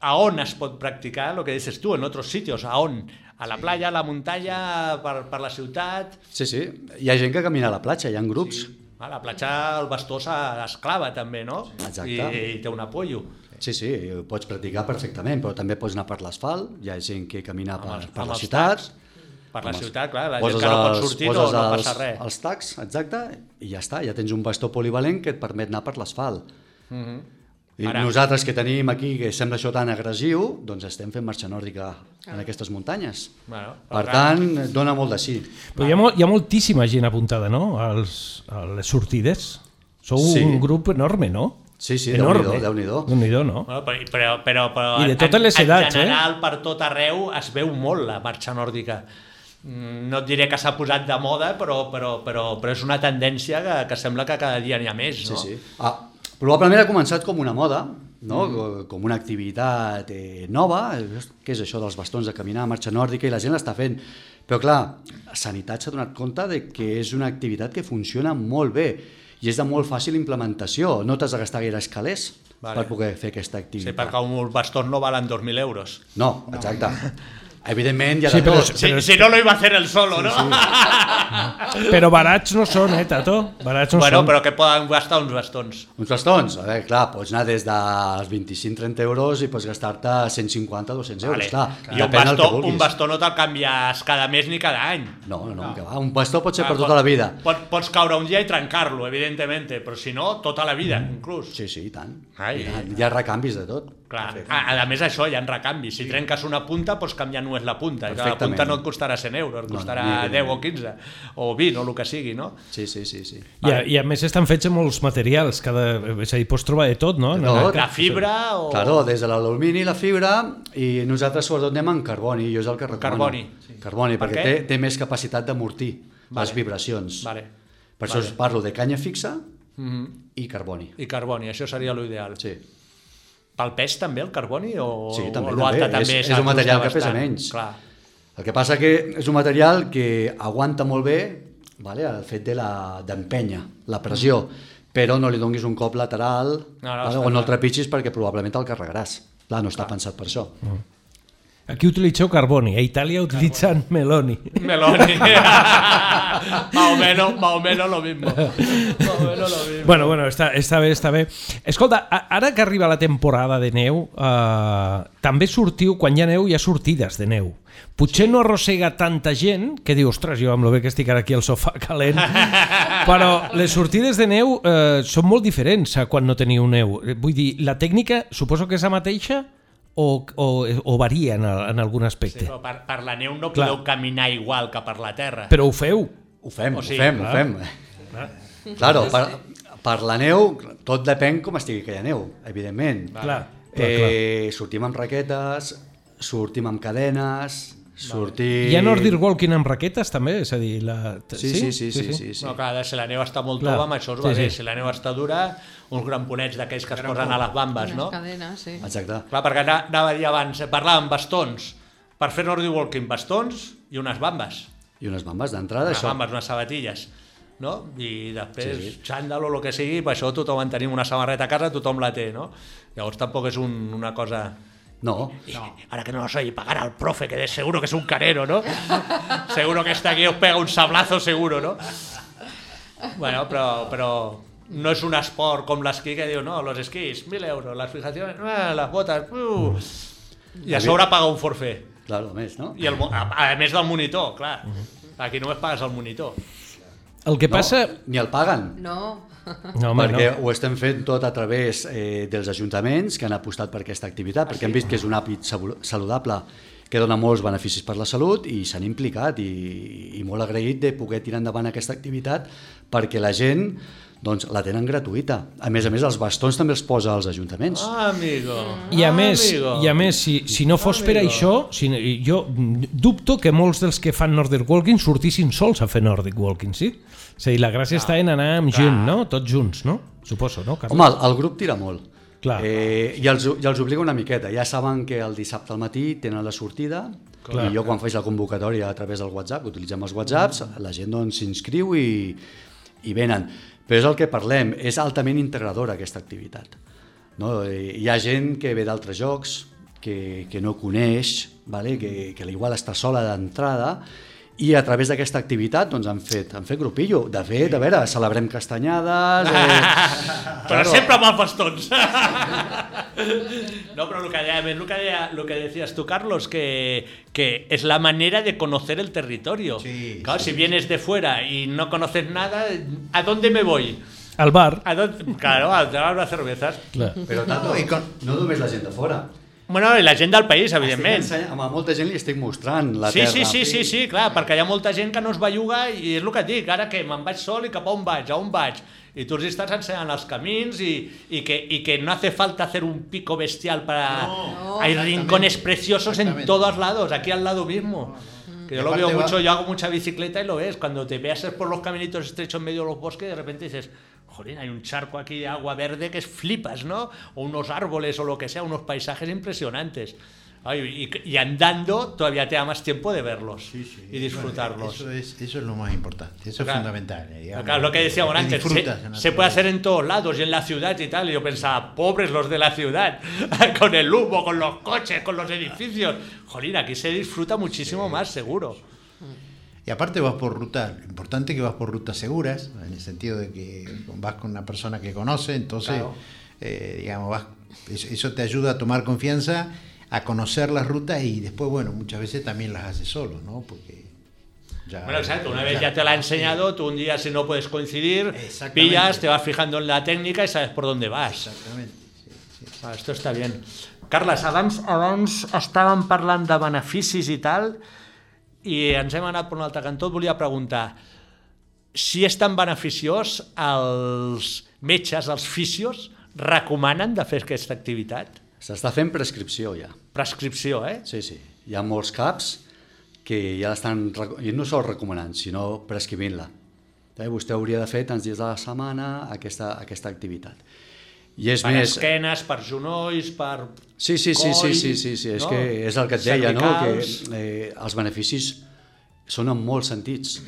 a on es pot practicar lo que dices tu, en otros sitios, a on? A la playa, a la muntanya, per, per la ciutat... Sí, sí. Hi ha gent que camina a la platja, hi ha grups. A la platja el bastó s'ha- es clava també, no? Exacte. I, I té un apoyo. Sí, sí, ho pots practicar perfectament, però també pots anar per l'asfalt, hi ha gent que camina per, els- per la ciutat. tacs. Per la els- ciutat, clar, la gent que no pot sortir no, no els, passa res. Els tacs, exacte, i ja està, ja tens un bastó polivalent que et permet anar per l'asfalt. I Ara- nosaltres que tenim aquí, que sembla això tan agressiu, doncs estem fent marxa nòrdica en aquestes muntanyes. Bueno, Per tant, dona molt de sí. Però hi ha, mol, hi ha moltíssima gent apuntada, no?, als, a les sortides. Sou Sí. un grup enorme, no? Sí, sí, enorme. Déu-n'hi-do, Déu-n'hi-do. Déu-n'hi-do, no? Bueno, però, però, però, però I de totes les edats, en eh? general, per tot arreu es veu molt la marxa nòrdica. Mm, No et diré que s'ha posat de moda, però, però, però, però és una tendència que, que sembla que cada dia n'hi ha més, no? Sí, sí. Ah, probablement ha començat com una moda, no? Mm. com una activitat eh, nova, que és això dels bastons de caminar, marxa nòrdica, i la gent l'està fent. Però clar, Sanitat s'ha donat compte de que és una activitat que funciona molt bé i és de molt fàcil implementació. No t'has de gastar gaire escalers Vale. per poder fer aquesta Sí, activitat. perquè uns bastons no valen 2.000 euros. No, exacte. Evidentment, ha Sí, però tot. és- Si, si no lo iba a hacer el solo, ¿no? Però barats no són, eh, Tato? Barats no bueno, són. però que poden gastar uns bastons. Uns bastons, a veure, clar, pots anar des dels 25-30 euros i pots gastar-te 150-200 euros, clar. I un bastó, un bastó no te'l canvies cada mes ni cada any. No, no, no, que va. Un bastó pot ser per Clar, tota la vida. Pot, pots caure un dia i trencar-lo, evidentment, però si no, tota la vida, inclús. Sí, sí, i tant. Ai. I tant. Hi ha recanvis de tot. Clar, a, a més això, hi ha recanvis. Si trenques una punta, pots canviar només la punta. I La punta no et costarà 100 euros, et No, costarà ni que 10 ni. o 15, o 20, o el que sigui, no? Sí, sí, sí. sí. I, a, I a més estan fets amb molts materials, cada, és a dir, pots trobar de tot, no? De tot. La fibra o... Claro, des de l'alumini, la fibra, i nosaltres sobretot anem en carboni, jo és el que recomano. Carboni. Carboni, Per perquè què? té, té més capacitat d'amortir Vale. les vibracions. Vale. Per això Vale. us parlo de canya fixa Mhm. i carboni. I carboni, això seria l'ideal. Sí. Pel pes també, el carboni? O, Sí, també, també. també És- és un material que pesa menys. Clar. El que passa que és un material que aguanta molt bé vale, el fet de la- la, pressió, però no li donguis un cop lateral No, no, vale, o no el clar. trepitgis perquè probablement el carregaràs. Clar, no està pensat per això. Aquí utilitzeu carboni, a Itàlia utilitzan meloni. Meloni. más o menos, más o menos lo mismo. Más o menos lo mismo. Bueno, bueno, està, està bé, està bé. Escolta, ara que arriba la temporada de neu, eh, també sortiu, quan hi ha neu, hi ha sortides de neu. Potser no arrossega tanta gent que diu, ostres, jo amb lo bé que estic ara aquí al sofà calent, però les sortides de neu eh, són molt diferents a quan no teniu neu. Vull dir, la tècnica suposo que és la mateixa o, o, o varia en, en algun aspecte? Però per, per la neu no Clar. podeu caminar igual que per la terra. Però ho feu. Ho fem, O sigui, ho fem, clar. ho fem. Claro, per, per la neu, tot depèn com estigui aquella neu, evidentment. Clar, clar, Eh, sortim amb raquetes, sortim amb cadenes, sortim... Hi ha Nordic Walking amb raquetes també? És a dir, la... Sí, sí, sí, sí, sí, sí. No, clar, si la neu està molt Clar. tova, amb això us va Sí, bé. sí. Si la neu està dura, uns gramponets d'aquells que es posen a les bambes, no? Unes cadenes, sí. Exacte. Clar, perquè ana- anava a dir abans, parlàvem bastons. Per fer Nordic Walking, bastons i unes bambes. I unes bambes d'entrada, Unes això. bambes, unes sabatilles. no? I després, Sí, sí, sí. xandall o el que sigui, per això tothom en tenim una samarreta a casa, tothom la té, no? Llavors tampoc és un, una cosa... No, Y ahora que no os oye pagar al profe, que de seguro que es un carero, ¿no? seguro que está aquí os pega un sablazo, seguro, ¿no? Bueno, pero, pero no es un esport com l'esquí que diu, no, los esquís, 1.000 euros, las fijaciones, ah, las botas, uh, i a sobre paga un forfait. claro, a més, no? I el, a, a més del monitor, clar. Aquí només pagues el monitor. El que passa... No, ni el paguen. No. No, home, perquè no. ho estem fent tot a través eh, dels ajuntaments que han apostat per aquesta activitat, perquè han vist que és un salu- saludable que dona molts beneficis per la salut i s'han implicat i, i molt agraït de poder tirar endavant aquesta activitat perquè la gent doncs, la tenen gratuïta. A més a més, els bastons també els posa als ajuntaments. Ah, amigo. I a més, amigo. i a més si, si no fos per Amigo. això, si, jo dubto que molts dels que fan Nordic Walking sortissin sols a fer Nordic Walking, sí? És a dir, la gràcia està en anar amb gent, no? Tots junts, no? Suposo, no, Carles? Home, el, el grup tira molt. Clar. Eh, i, els, I els obliga una miqueta. Ja saben que el dissabte al matí tenen la sortida Clar. i jo quan faig la convocatòria a través del WhatsApp, utilitzem els WhatsApps, la gent doncs s'inscriu i, i venen. Però és el que parlem, és altament integradora aquesta activitat. No? Eh, Hi ha gent que ve d'altres jocs, que, que no coneix, vale? que, que igual està sola d'entrada, i a través d'aquesta activitat doncs, han, fet, han fet grupillo. De fet, a veure, celebrem castanyades... Eh, Pero siempre más bastons. no, pero lo que, deia, lo, que deia- lo que decías tú, Carlos, que, que es la manera de conocer el territorio. Sí, claro, sí, si vienes de fuera y no conoces nada, ¿a dónde me voy? Al bar. ¿A dónde? Claro, a tomar unas cervezas. Clar. Però Tato, No, i con- no només la gent de fora. Bueno, i la gent del país, Estic evidentment. ensenyant, a molta gent li estic mostrant la Sí, terra. sí, sí, sí, sí, clar, perquè hi ha molta gent que no es belluga i és el que et dic, ara que me'n vaig sol i cap a on vaig, a on vaig? I tu els estàs ensenyant els camins i, y, que, y que no hace falta hacer un pico bestial para... No, Hay rincones preciosos en todos lados, aquí al lado mismo. Que yo lo veo va- mucho, yo hago mucha bicicleta y lo ves, cuando te veas por los caminitos estrechos en medio de los bosques, de repente dices, joder, hay un charco aquí de agua verde que es flipas, ¿no? O unos árboles o lo que sea, unos paisajes impresionantes. Ay, y, y andando todavía te da más tiempo de verlos Sí, sí. y disfrutarlos. Eso es, eso es lo más importante, eso Claro. es fundamental. eh, digamos, Claro, lo que decíamos antes, se, se puede hacer en todos lados y en la ciudad y tal. Y yo pensaba, pobres los de la ciudad, con el humo, con los coches, con los edificios. Jolín, aquí se disfruta muchísimo más, seguro. Y aparte vas por rutas, lo importante es que vas por rutas seguras, en el sentido de que vas con una persona que conoce, entonces, Claro. eh, digamos, vas, eso, te ayuda a tomar confianza, a conocer las rutas y después, bueno, muchas veces también las haces solo, ¿no? Porque ya... Bueno, exacto, una vez ya te la ha enseñado, tú un día si no puedes coincidir, pillas, te vas fijando en la técnica y sabes por dónde vas. Exactamente. sí, sí. Ah, esto està bé. Carles, abans, abans estàvem parlant de beneficis i tal, i ens hem anat per un altre cantó. Et volia preguntar si és tan beneficiós els metges, els fisios, recomanen de fer aquesta activitat? S'està fent prescripció ja. Prescripció, eh? Sí, sí. Hi ha molts caps que ja l'estan, reco- i no sols recomanant, sinó prescrivint-la. Eh, vostè hauria de fer tants dies de la setmana aquesta, aquesta activitat. I és Per més... esquenes, per genolls, per... Sí, sí, sí, sí, coll, sí, sí, sí. és no? que és el que et deia, no? que Cervicals. eh, els beneficis són en molts sentits.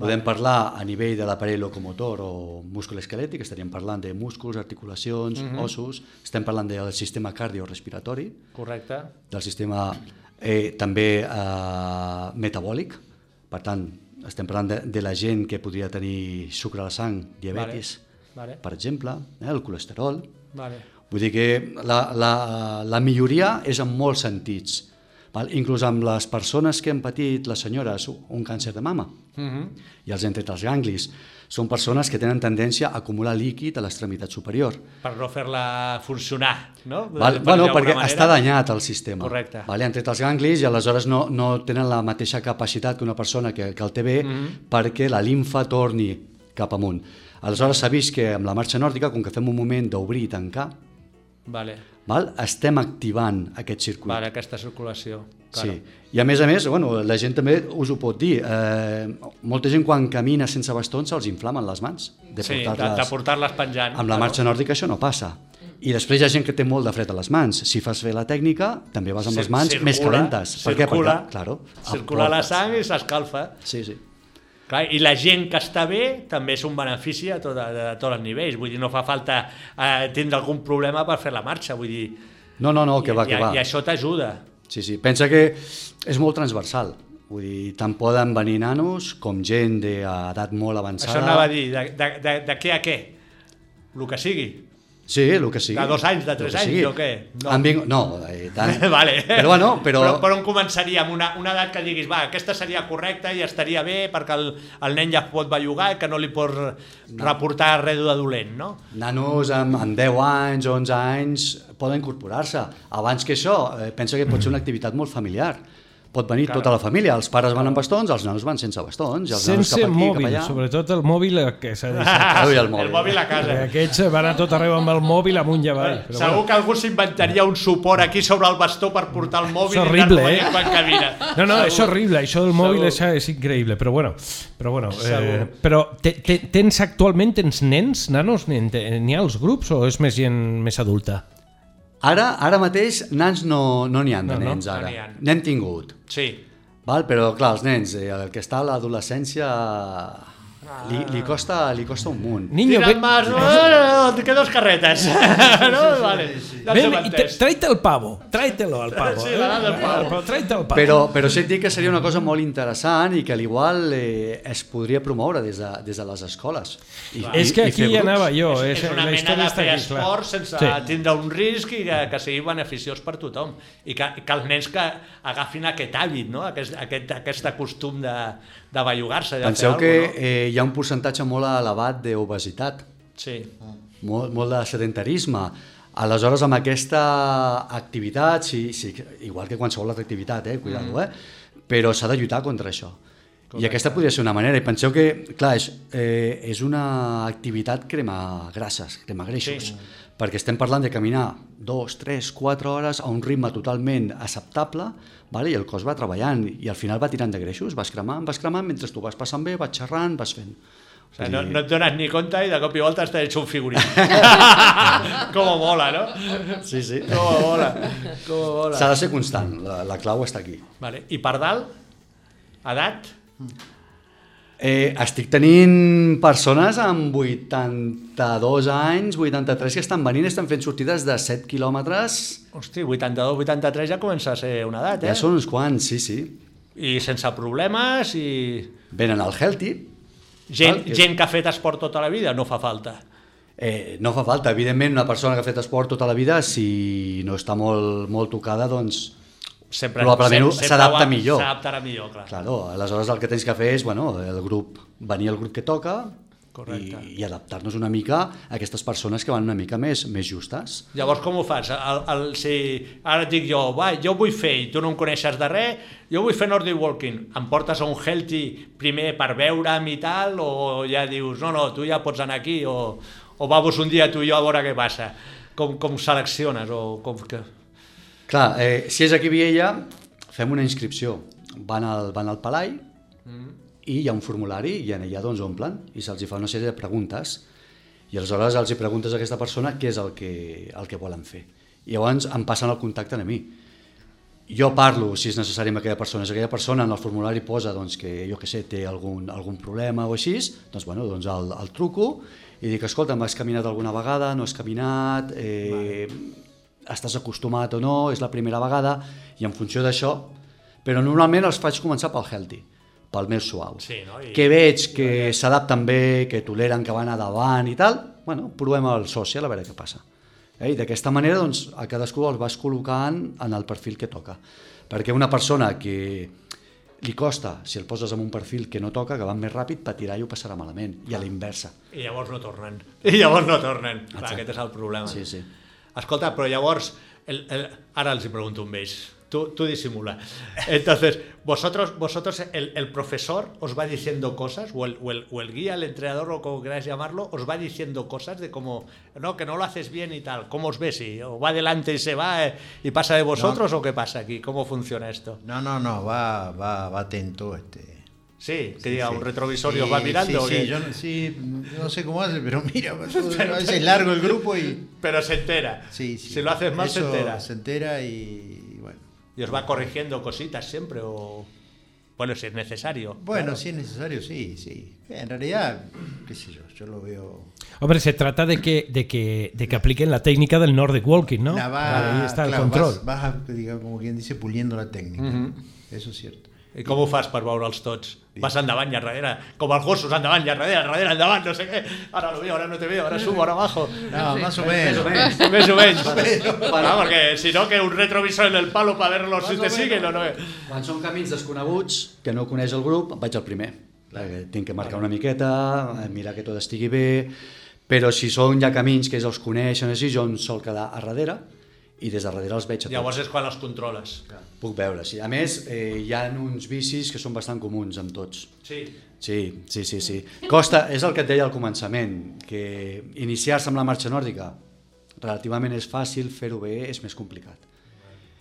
Podem parlar a nivell de l'aparell locomotor o múscul esquelètic, estaríem parlant de músculs, articulacions, Mhm. ossos, estem parlant del sistema cardiorespiratori, Correcte. del sistema eh, també eh, metabòlic, per tant, estem parlant de, de la gent que podria tenir sucre a la sang, diabetis, Vale. Per exemple, eh, el colesterol, Vale. Vull dir que la, la, la milloria és en molts sentits. Val? Inclús amb les persones que han patit, les senyores, un càncer de mama Uh -huh. i els han tret els ganglis, són persones que tenen tendència a acumular líquid a l'extremitat superior. Per no fer-la funcionar, no? Val? Per Bueno, perquè manera. està danyat el sistema. Correcte. Vale? Han tret els ganglis i aleshores no, no tenen la mateixa capacitat que una persona que, que el té bé Mhm. perquè la limfa torni cap amunt. Aleshores s'ha vist que amb la marxa nòrdica, com que fem un moment d'obrir i tancar, Vale. val? estem activant aquest circuit. Vale, aquesta circulació. Claro. Sí. I a més a més, bueno, la gent també us ho pot dir, eh, molta gent quan camina sense bastons se'ls inflamen les mans de Sí, de, portar-les. de portar-les penjant. Amb la marxa nòrdica això no passa. I després hi ha gent que té molt de fred a les mans. Si fas bé la tècnica, també vas amb les mans Circula, més calentes. Per què? Circula, Perquè, claro, circula la sang i s'escalfa. Sí, sí. Clar, I la gent que està bé també és un benefici a, tot, a, a tots els nivells. Vull dir, no fa falta eh, tindre algun problema per fer la marxa. Vull dir, No, no, no, que va, i, que va. i això t'ajuda. Sí, sí, pensa que és molt transversal. Vull dir, tant poden venir nanos com gent d'edat molt avançada. Això anava a dir, de, de, de, de què a què? El que sigui. Sí, el que sigui. De dos anys, de tres anys, o què? No. Vingut... No, eh, tant. vale. Però bueno, però... però... Però on començaríem? Una, una edat que diguis, va, aquesta seria correcta i estaria bé perquè el, el nen ja pot bellugar i que no li pots no. reportar res de dolent, no? Nanos amb, amb 10 anys, 11 anys, poden incorporar-se. Abans que això, eh, pensa que pot ser una activitat molt familiar. Pot venir Claro. tota la família, els pares van amb bastons, els nanos van sense bastons, i els nanos Sense cap aquí, mòbil, cap allà. sobretot el mòbil eh, que s'ha deixat. Ui, el mòbil. El mòbil a casa. Perquè Aquests van a tot arreu amb el mòbil amunt i avall. Però Segur que algú s'inventaria un suport aquí sobre el bastó per portar el mòbil És i horrible, anar-lo eh? veient quan camina. No, no, Segur. és horrible, això del mòbil és, és increïble, però bueno, però, bueno, eh, però te, te, tens actualment tens nens, nanos, n'hi ha als grups o és més gent més adulta? Ara, ara mateix, nans no n'hi no n'hi ha de No, no. nens, No ara. ha. N'hem tingut. Sí. Val? Però, clar, els nens, eh, el que està a l'adolescència li, li, costa, li costa un munt. Niño, Tira ven, más, oh, que dos carretes. no? Vale. Ja ven hem y te- entès. tráete el pavo, tráetelo al pavo. Sí, eh? del pavo. Però el pavo. Però, però sí et dic que seria una cosa molt interessant i que al igual eh, es podria promoure des de, des de les escoles. I, és que i aquí grups. anava jo, és, és, és una la mena història de fer esport sense Sí. tindre un risc i que, que sigui beneficiós per tothom. I que, que els nens que agafin aquest hàbit, no? aquest, aquest, aquest costum de, de bellugar-se. de Penseu fer que eh, hi ha un percentatge molt elevat d'obesitat? Sí. molt, molt de sedentarisme. Aleshores, amb aquesta activitat, sí, sí, igual que qualsevol altra activitat, eh, cuidado, Mm. eh, però s'ha de lluitar contra això. I aquesta podria ser una manera. I penseu que, clar, és, eh, és una activitat crema grasses, crema greixos, Sí. perquè estem parlant de caminar dos, tres, quatre hores a un ritme totalment acceptable, vale? i el cos va treballant, i al final va tirant de greixos, vas cremant, vas cremant, mentre tu vas passant bé, vas xerrant, vas fent. O sea, no, no et dones ni compte i de cop i volta estàs hecho un figurí. Com mola, no? Sí, sí. Com mola. Com mola. S'ha de ser constant, la, la clau està aquí. Vale. I per dalt, edat? Eh, estic tenint persones amb 82 anys, 83, que estan venint, estan fent sortides de 7 quilòmetres, Hosti, 82, 83 ja comença a ser una edat, eh? ja són uns quants, sí, sí. I sense problemes i... Venen al Healthy, Gent, Val, gent que ha fet esport tota la vida no fa falta. eh, no fa falta, evidentment, una persona que ha fet esport tota la vida, si no està molt, molt tocada, doncs, Sempre, Probablement s'adapta millor. S'adaptarà millor, clar. claro, aleshores el que tens que fer és, bueno, el grup, venir al grup que toca, Correcte. i, i adaptar-nos una mica a aquestes persones que van una mica més, més justes. Llavors com ho fas? El, el, si ara et dic jo, va, jo vull fer, i tu no em coneixes de res, jo vull fer Nordic Walking, em portes a un healthy primer per veure'm i tal, o ja dius, no, no, tu ja pots anar aquí, o, o vamos un dia tu i jo a veure què passa. Com, com selecciones, o com que... Clar, eh, si és aquí a Viella, fem una inscripció. Van al, van al Palai i hi ha un formulari i en allà doncs omplen i se'ls fa una sèrie de preguntes i aleshores els hi preguntes a aquesta persona què és el que, el que volen fer. I llavors em passen el contacte a mi. Jo parlo, si és necessari, amb aquella persona. Si aquella persona en el formulari posa doncs, que, jo que sé, té algun, algun problema o així, doncs, bueno, doncs el, el truco i dic, escolta, has caminat alguna vegada, no has caminat, eh, estàs acostumat o no, és la primera vegada, i en funció d'això, però normalment els faig començar pel healthy, pel més suau. Sí, no? I- Que veig que s'adapten bé, que toleren que van a davant i tal, bueno, provem el social a veure què passa. Eh? I d'aquesta manera doncs, a cadascú el vas col·locant en el perfil que toca. Perquè una persona que li costa, si el poses en un perfil que no toca, que va més ràpid, patirà i ho passarà malament. I a la inversa. I llavors no tornen. I llavors no tornen. Clar, aquest és el problema. Sí, sí. Escolta, però llavors, el, el, ara els hi pregunto un ells. Tú, tú disimula. Entonces, vosotros, vosotros el, el profesor os va diciendo cosas, o el, o, el, o el guía, el entrenador, o como queráis llamarlo, os va diciendo cosas de cómo, no, que no lo haces bien y tal. ¿Cómo os ves? ¿Y, ¿O va adelante y se va eh, y pasa de vosotros o qué pasa aquí? ¿Cómo funciona esto? No, no, no, va, va, va atento. Este, Sí, que Sí, diga sí. un retrovisor y os va mirando. Sí, ¿o sí, yo no, sí, no sé cómo hace, pero mira, a veces largo el grupo y... Pero se entera. Sí, sí. Si lo haces mal, se entera. Se entera y bueno. Y os va corrigiendo cositas siempre o... Bueno, si es necesario. Bueno, claro. si es necesario, sí, sí. En realidad, qué sé yo, yo lo veo... Hombre, se trata de que, de que, de que apliquen la técnica del Nordic Walking, ¿no? La va- Ahí está el claro, control. Vas, vas a, digamos, como quien dice, puliendo la técnica. Mhm. Eso es cierto. I com ho fas per veure'ls tots? Vas endavant i enrere, com els gossos, endavant i enrere, enrere, endavant, no sé què. Ara lo veo, ara no te veo, ara subo, ara bajo. No, más o menos. Més o menys. Bueno, perquè si no, que un retrovisor en el palo para verlos si te siguen o no. Quan són camins desconeguts, que no coneix el grup, vaig al primer. Tinc que marcar una miqueta, eh, mirar que tot estigui bé, però si són ja camins que els coneixen així, jo em sol quedar a darrere i des de darrere els veig a tots. Llavors és quan els controles. Puc veure, sí. A més, eh, hi ha uns bicis que són bastant comuns amb tots. Sí. Sí, sí, sí, sí. Costa, és el que et deia al començament, que iniciar-se amb la marxa nòrdica relativament és fàcil, fer-ho bé és més complicat.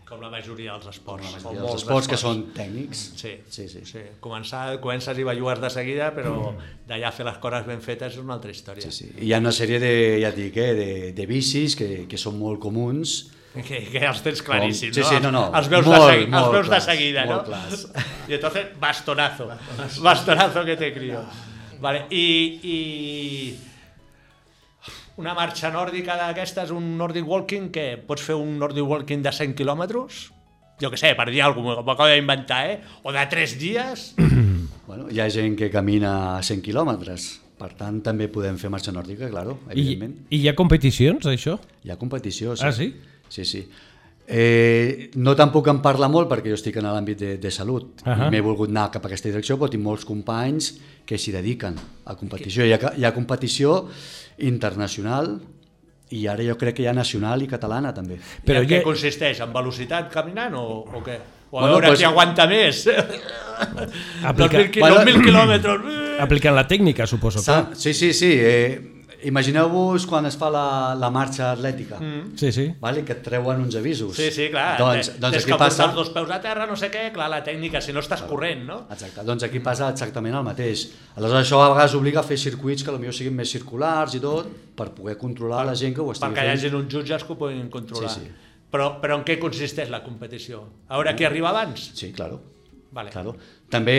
Com la majoria dels esports. La Com majoria molts dels esports que són tècnics. Sí, Sí, sí. sí. Començar, comences i bellugues de seguida, però d'allà fer les coses ben fetes és una altra història. Sí, sí. Hi ha una sèrie de, ja dic, eh, de, de bicis que, que són molt comuns. Que, que els tens claríssims, Sí, no? sí, no, no. Els veus, Molt, de, segui, els veus de clars, seguida, no? molt clars. Y entonces, bastonazo. Bastonazo que te crio. Vale, i, i una marxa nòrdica d'aquestes, un Nordic Walking, que pots fer un Nordic Walking de 100 quilòmetres? Jo que sé, per dir alguna cosa, m'ho acabo d'inventar, eh? O de 3 dies? Bueno, hi ha gent que camina a 100 quilòmetres, per tant també podem fer marxa nòrdica, claro, I, evidentment. I hi ha competicions, d'això? Hi ha competició, sí. Ah, sí? Sí, sí. Eh, no tampoc en parla molt perquè jo estic en l'àmbit de, de salut uh. -huh. m'he volgut anar cap a aquesta direcció però tinc molts companys que s'hi dediquen a competició hi ha, hi ha competició internacional i ara jo crec que hi ha nacional i catalana també Però I en què consisteix? En velocitat caminant o, o què? O a Bueno, veure pues- qui aguanta més? Aplica- 2.000 qui- Bueno- 2.000 quilòmetres. Aplicant la tècnica, suposo. Sa- sí, sí, sí eh, imagineu-vos quan es fa la, la marxa atlètica mm. Sí, sí. vale? que et treuen uns avisos Sí, sí, clar. doncs, Tens doncs aquí passa els dos peus a terra, no sé què, clar, la tècnica, si no estàs corrent, no? Exacte, doncs aquí passa exactament el mateix. Aleshores això a vegades obliga a fer circuits que potser siguin més circulars i tot, per poder controlar la gent que ho estigui Perquè hi fent. hagi uns jutges que ho puguin controlar. Sí, sí. Però, però en què consisteix la competició? A veure qui arriba abans? Sí, claro. Vale. claro. També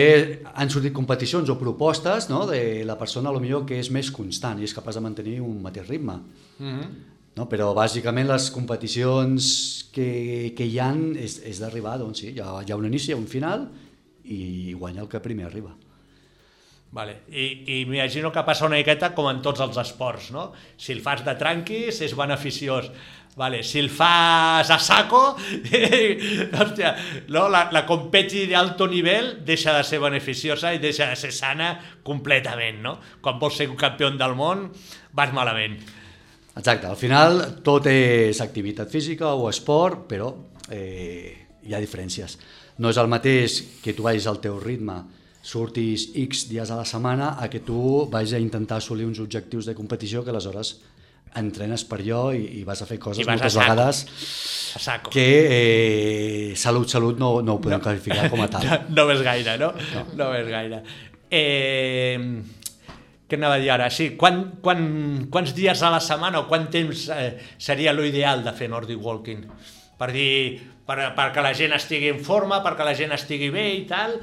han sortit competicions o propostes no, de la persona a lo millor que és més constant i és capaç de mantenir un mateix ritme. Mm -hmm. No? Però bàsicament les competicions que, que hi han és, és d'arribar, doncs sí, hi ha, hi ha un inici, hi ha un final i guanya el que primer arriba. Vale. I, I m'imagino que passa una miqueta com en tots els esports, no? Si el fas de tranquis és beneficiós. Vale. Si el fas a saco, hòstia, no? la, la competi d'alto nivell deixa de ser beneficiosa i deixa de ser sana completament, no? Quan vols ser un campió del món, vas malament. Exacte, al final tot és activitat física o esport, però eh, hi ha diferències. No és el mateix que tu vagis al teu ritme, surtis X dies a la setmana, a que tu vagis a intentar assolir uns objectius de competició que aleshores entrenes per allò i, i vas a fer coses a moltes vegades A saco. que eh, salut, salut no, no ho podem no. qualificar com a tal. No, no ves gaire, no? No, no ves gaire. Eh, què anava a dir ara? Sí, quan, quan, quants dies a la setmana o quant temps eh, seria l'ideal de fer Nordic Walking? Per dir, per, perquè la gent estigui en forma, perquè la gent estigui bé i tal,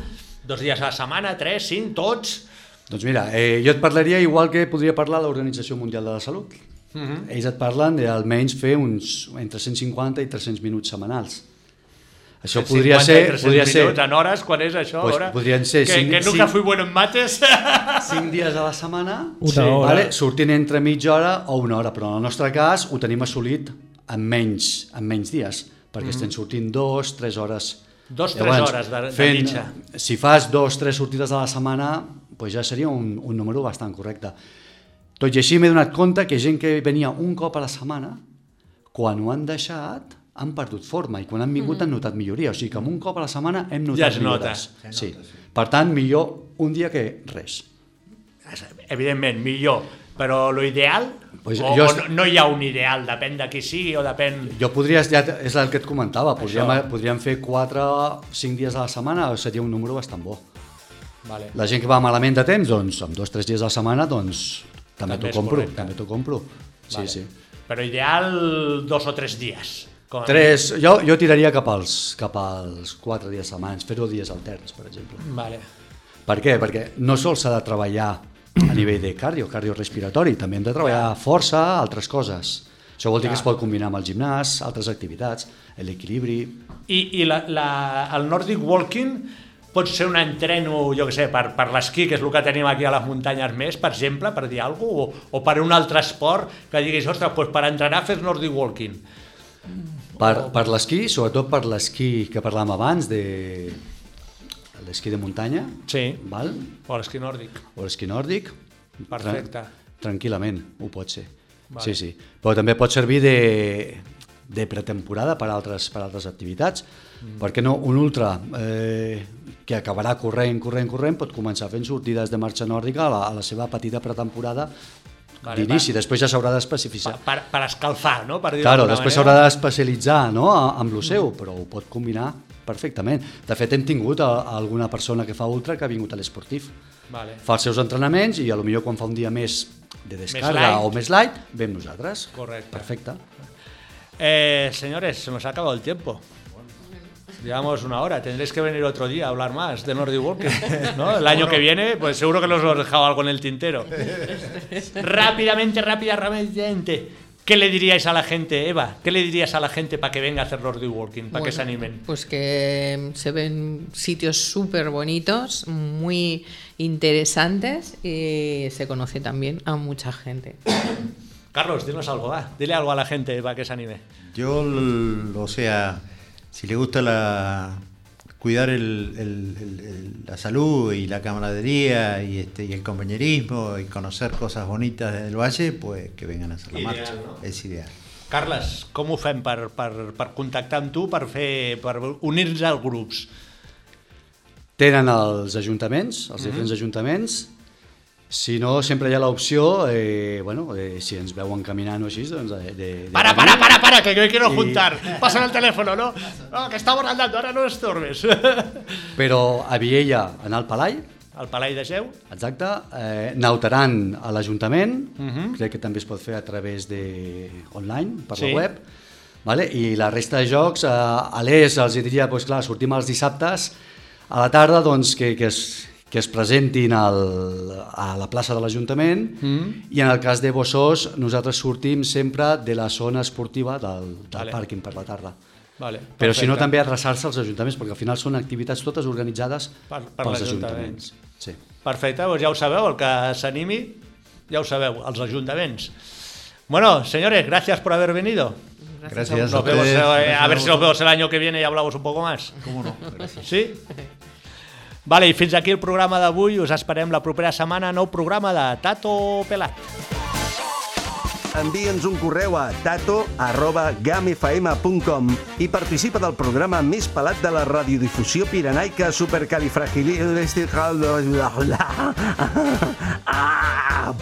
dos dies a la setmana, tres, cinc, tots... Doncs mira, eh, jo et parlaria igual que podria parlar l'Organització Mundial de la Salut. Uh -huh. Ells et parlen d'almenys fer uns entre 150 i 300 minuts setmanals. Això podria 50 i ser... 300 Podria ser en hores, quan és això? Pues A veure, podrien ser que, cinc- que nunca cinc- fui bueno en mates. 5 dies a la setmana, Una hora. vale? sortint entre mitja hora o una hora, però en el nostre cas ho tenim assolit en menys, en menys dies, perquè estem sortint dos, tres hores. Dos, tres hores de- de mitja. Si fas dos, tres sortides a la setmana, pues ja seria un, un número bastant correcte. Tot i així m'he donat compte que gent que venia un cop a la setmana, quan ho han deixat, han perdut forma i quan han vingut han notat milloria. O sigui que amb un cop a la setmana hem notat Ja es nota. millores. Sí. Per tant, millor un dia que res. Evidentment, millor, però lo ideal, Pues o, jo o no, no hi ha un ideal, depèn de qui sigui o depèn... Jo podria, ja és el que et comentava, podríem, Això. podríem fer 4 5 dies a la setmana, seria un número bastant bo. Vale. La gent que va malament de temps, doncs, amb 2 3 dies a la setmana, doncs, també, t'ho compro, correcte. també t'ho compro. Sí, Vale. sí. Però ideal dos o tres dies. Com Tres, jo, jo tiraria cap als, cap als quatre dies setmanes, fer-ho dies alterns, per exemple. Vale. Per què? Perquè no sols s'ha de treballar a nivell de cardio, cardiorespiratori, també hem de treballar força, altres coses. Això vol dir que es pot combinar amb el gimnàs, altres activitats, l'equilibri... I, i la, la, el Nordic Walking pot ser un entreno, jo que sé, per, per l'esquí, que és el que tenim aquí a les muntanyes més, per exemple, per dir alguna cosa, o, o per un altre esport que diguis, ostres, doncs per entrenar fes Nordic Walking. Per, per l'esquí, sobretot per l'esquí que parlàvem abans, de l'esquí de muntanya, Sí, val? o l'esquí nòrdic. o l'esquí nòrdic, Perfecte. tranquil·lament ho pot ser. Vale. Sí, sí. Però també pot servir de, de pretemporada per altres, per altres activitats. Mm. Perquè no, un ultra eh, que acabarà corrent, corrent, corrent, pot començar fent sortides de marxa nòrdica a la, a la seva petita pretemporada Vale, d'inici. Després ja s'haurà Per, d'especificar. per, per escalfar, no? Per dir Claro, després s'haurà d'especialitzar no, amb lo seu, però ho pot combinar perfectament. De fet, hem tingut a, a alguna persona que fa ultra que ha vingut a l'esportif. Vale. Fa els seus entrenaments i a lo millor quan fa un dia més de descarga light. o més light, ve amb nosaltres. Correcte. Perfecte. Eh, señores, se nos ha acabado el tiempo. Llevamos una hora, tendréis que venir otro día a hablar más de Nordic Walking. ¿no? El año que viene, pues seguro que nos hemos dejado algo en el tintero. rápidamente, rápidamente, ¿qué le diríais a la gente, Eva? ¿Qué le dirías a la gente para que venga a hacer Nordic Walking, para que se animen? Pues que se ven sitios súper bonitos, muy interesantes y se conoce también a mucha gente. Carlos, dinos algo, va. Dile algo a la gente para que se anime. Yo, o sea, si le gusta la cuidar el- el- el- el- la salud y la camaradería y, este, y el compañerismo y conocer cosas bonitas del valle, pues que vengan a hacer la Ideal, marcha. ¿no? Es ideal. Carles, com ho fem per, per, per contactar amb tu, per, fer, per unir-nos als grups? Tenen els ajuntaments, els diferents ajuntaments. Si no, sempre hi ha l'opció, eh, bueno, eh, si ens veuen caminant o així, doncs de... de, de Para, para, para, para, que me quiero juntar. Pásame el teléfono, ¿no? No, que estamos andando, ahora no estorbes. Però a Viella, anar al Palai, Al Palai de Seu. exacte, eh, nautaran a l'Ajuntament, Mhm. crec que també es pot fer a través de online, per Sí. la web, vale? i la resta de jocs, eh, a l'ES els diria, doncs clar, sortim els dissabtes a la tarda doncs, que, que, es, que es presentin al, a la plaça de l'Ajuntament Mhm. i en el cas de Bossós nosaltres sortim sempre de la zona esportiva del, del Vale. pàrquing per la tarda. Vale, Però si no perfecte. també adreçar-se als ajuntaments, perquè al final són activitats totes organitzades Per- per pels ajuntaments. Sí. Perfecte, doncs ja ho sabeu, el que s'animi, ja ho sabeu, els ajuntaments. Bueno, señores, gracias por haber venido. Gracias a Nos vemos, ustedes. eh, a Gracias ver si nos vemos el año que viene y hablamos un poco más. ¿Cómo no? Gracias. Sí? Vale, i fins aquí el programa d'avui. Us esperem la propera setmana, nou programa de Tato Pelat. Envia'ns un correu a tato arroba i participa del programa més pelat de la radiodifusió pirenaica supercalifragilística... Ah!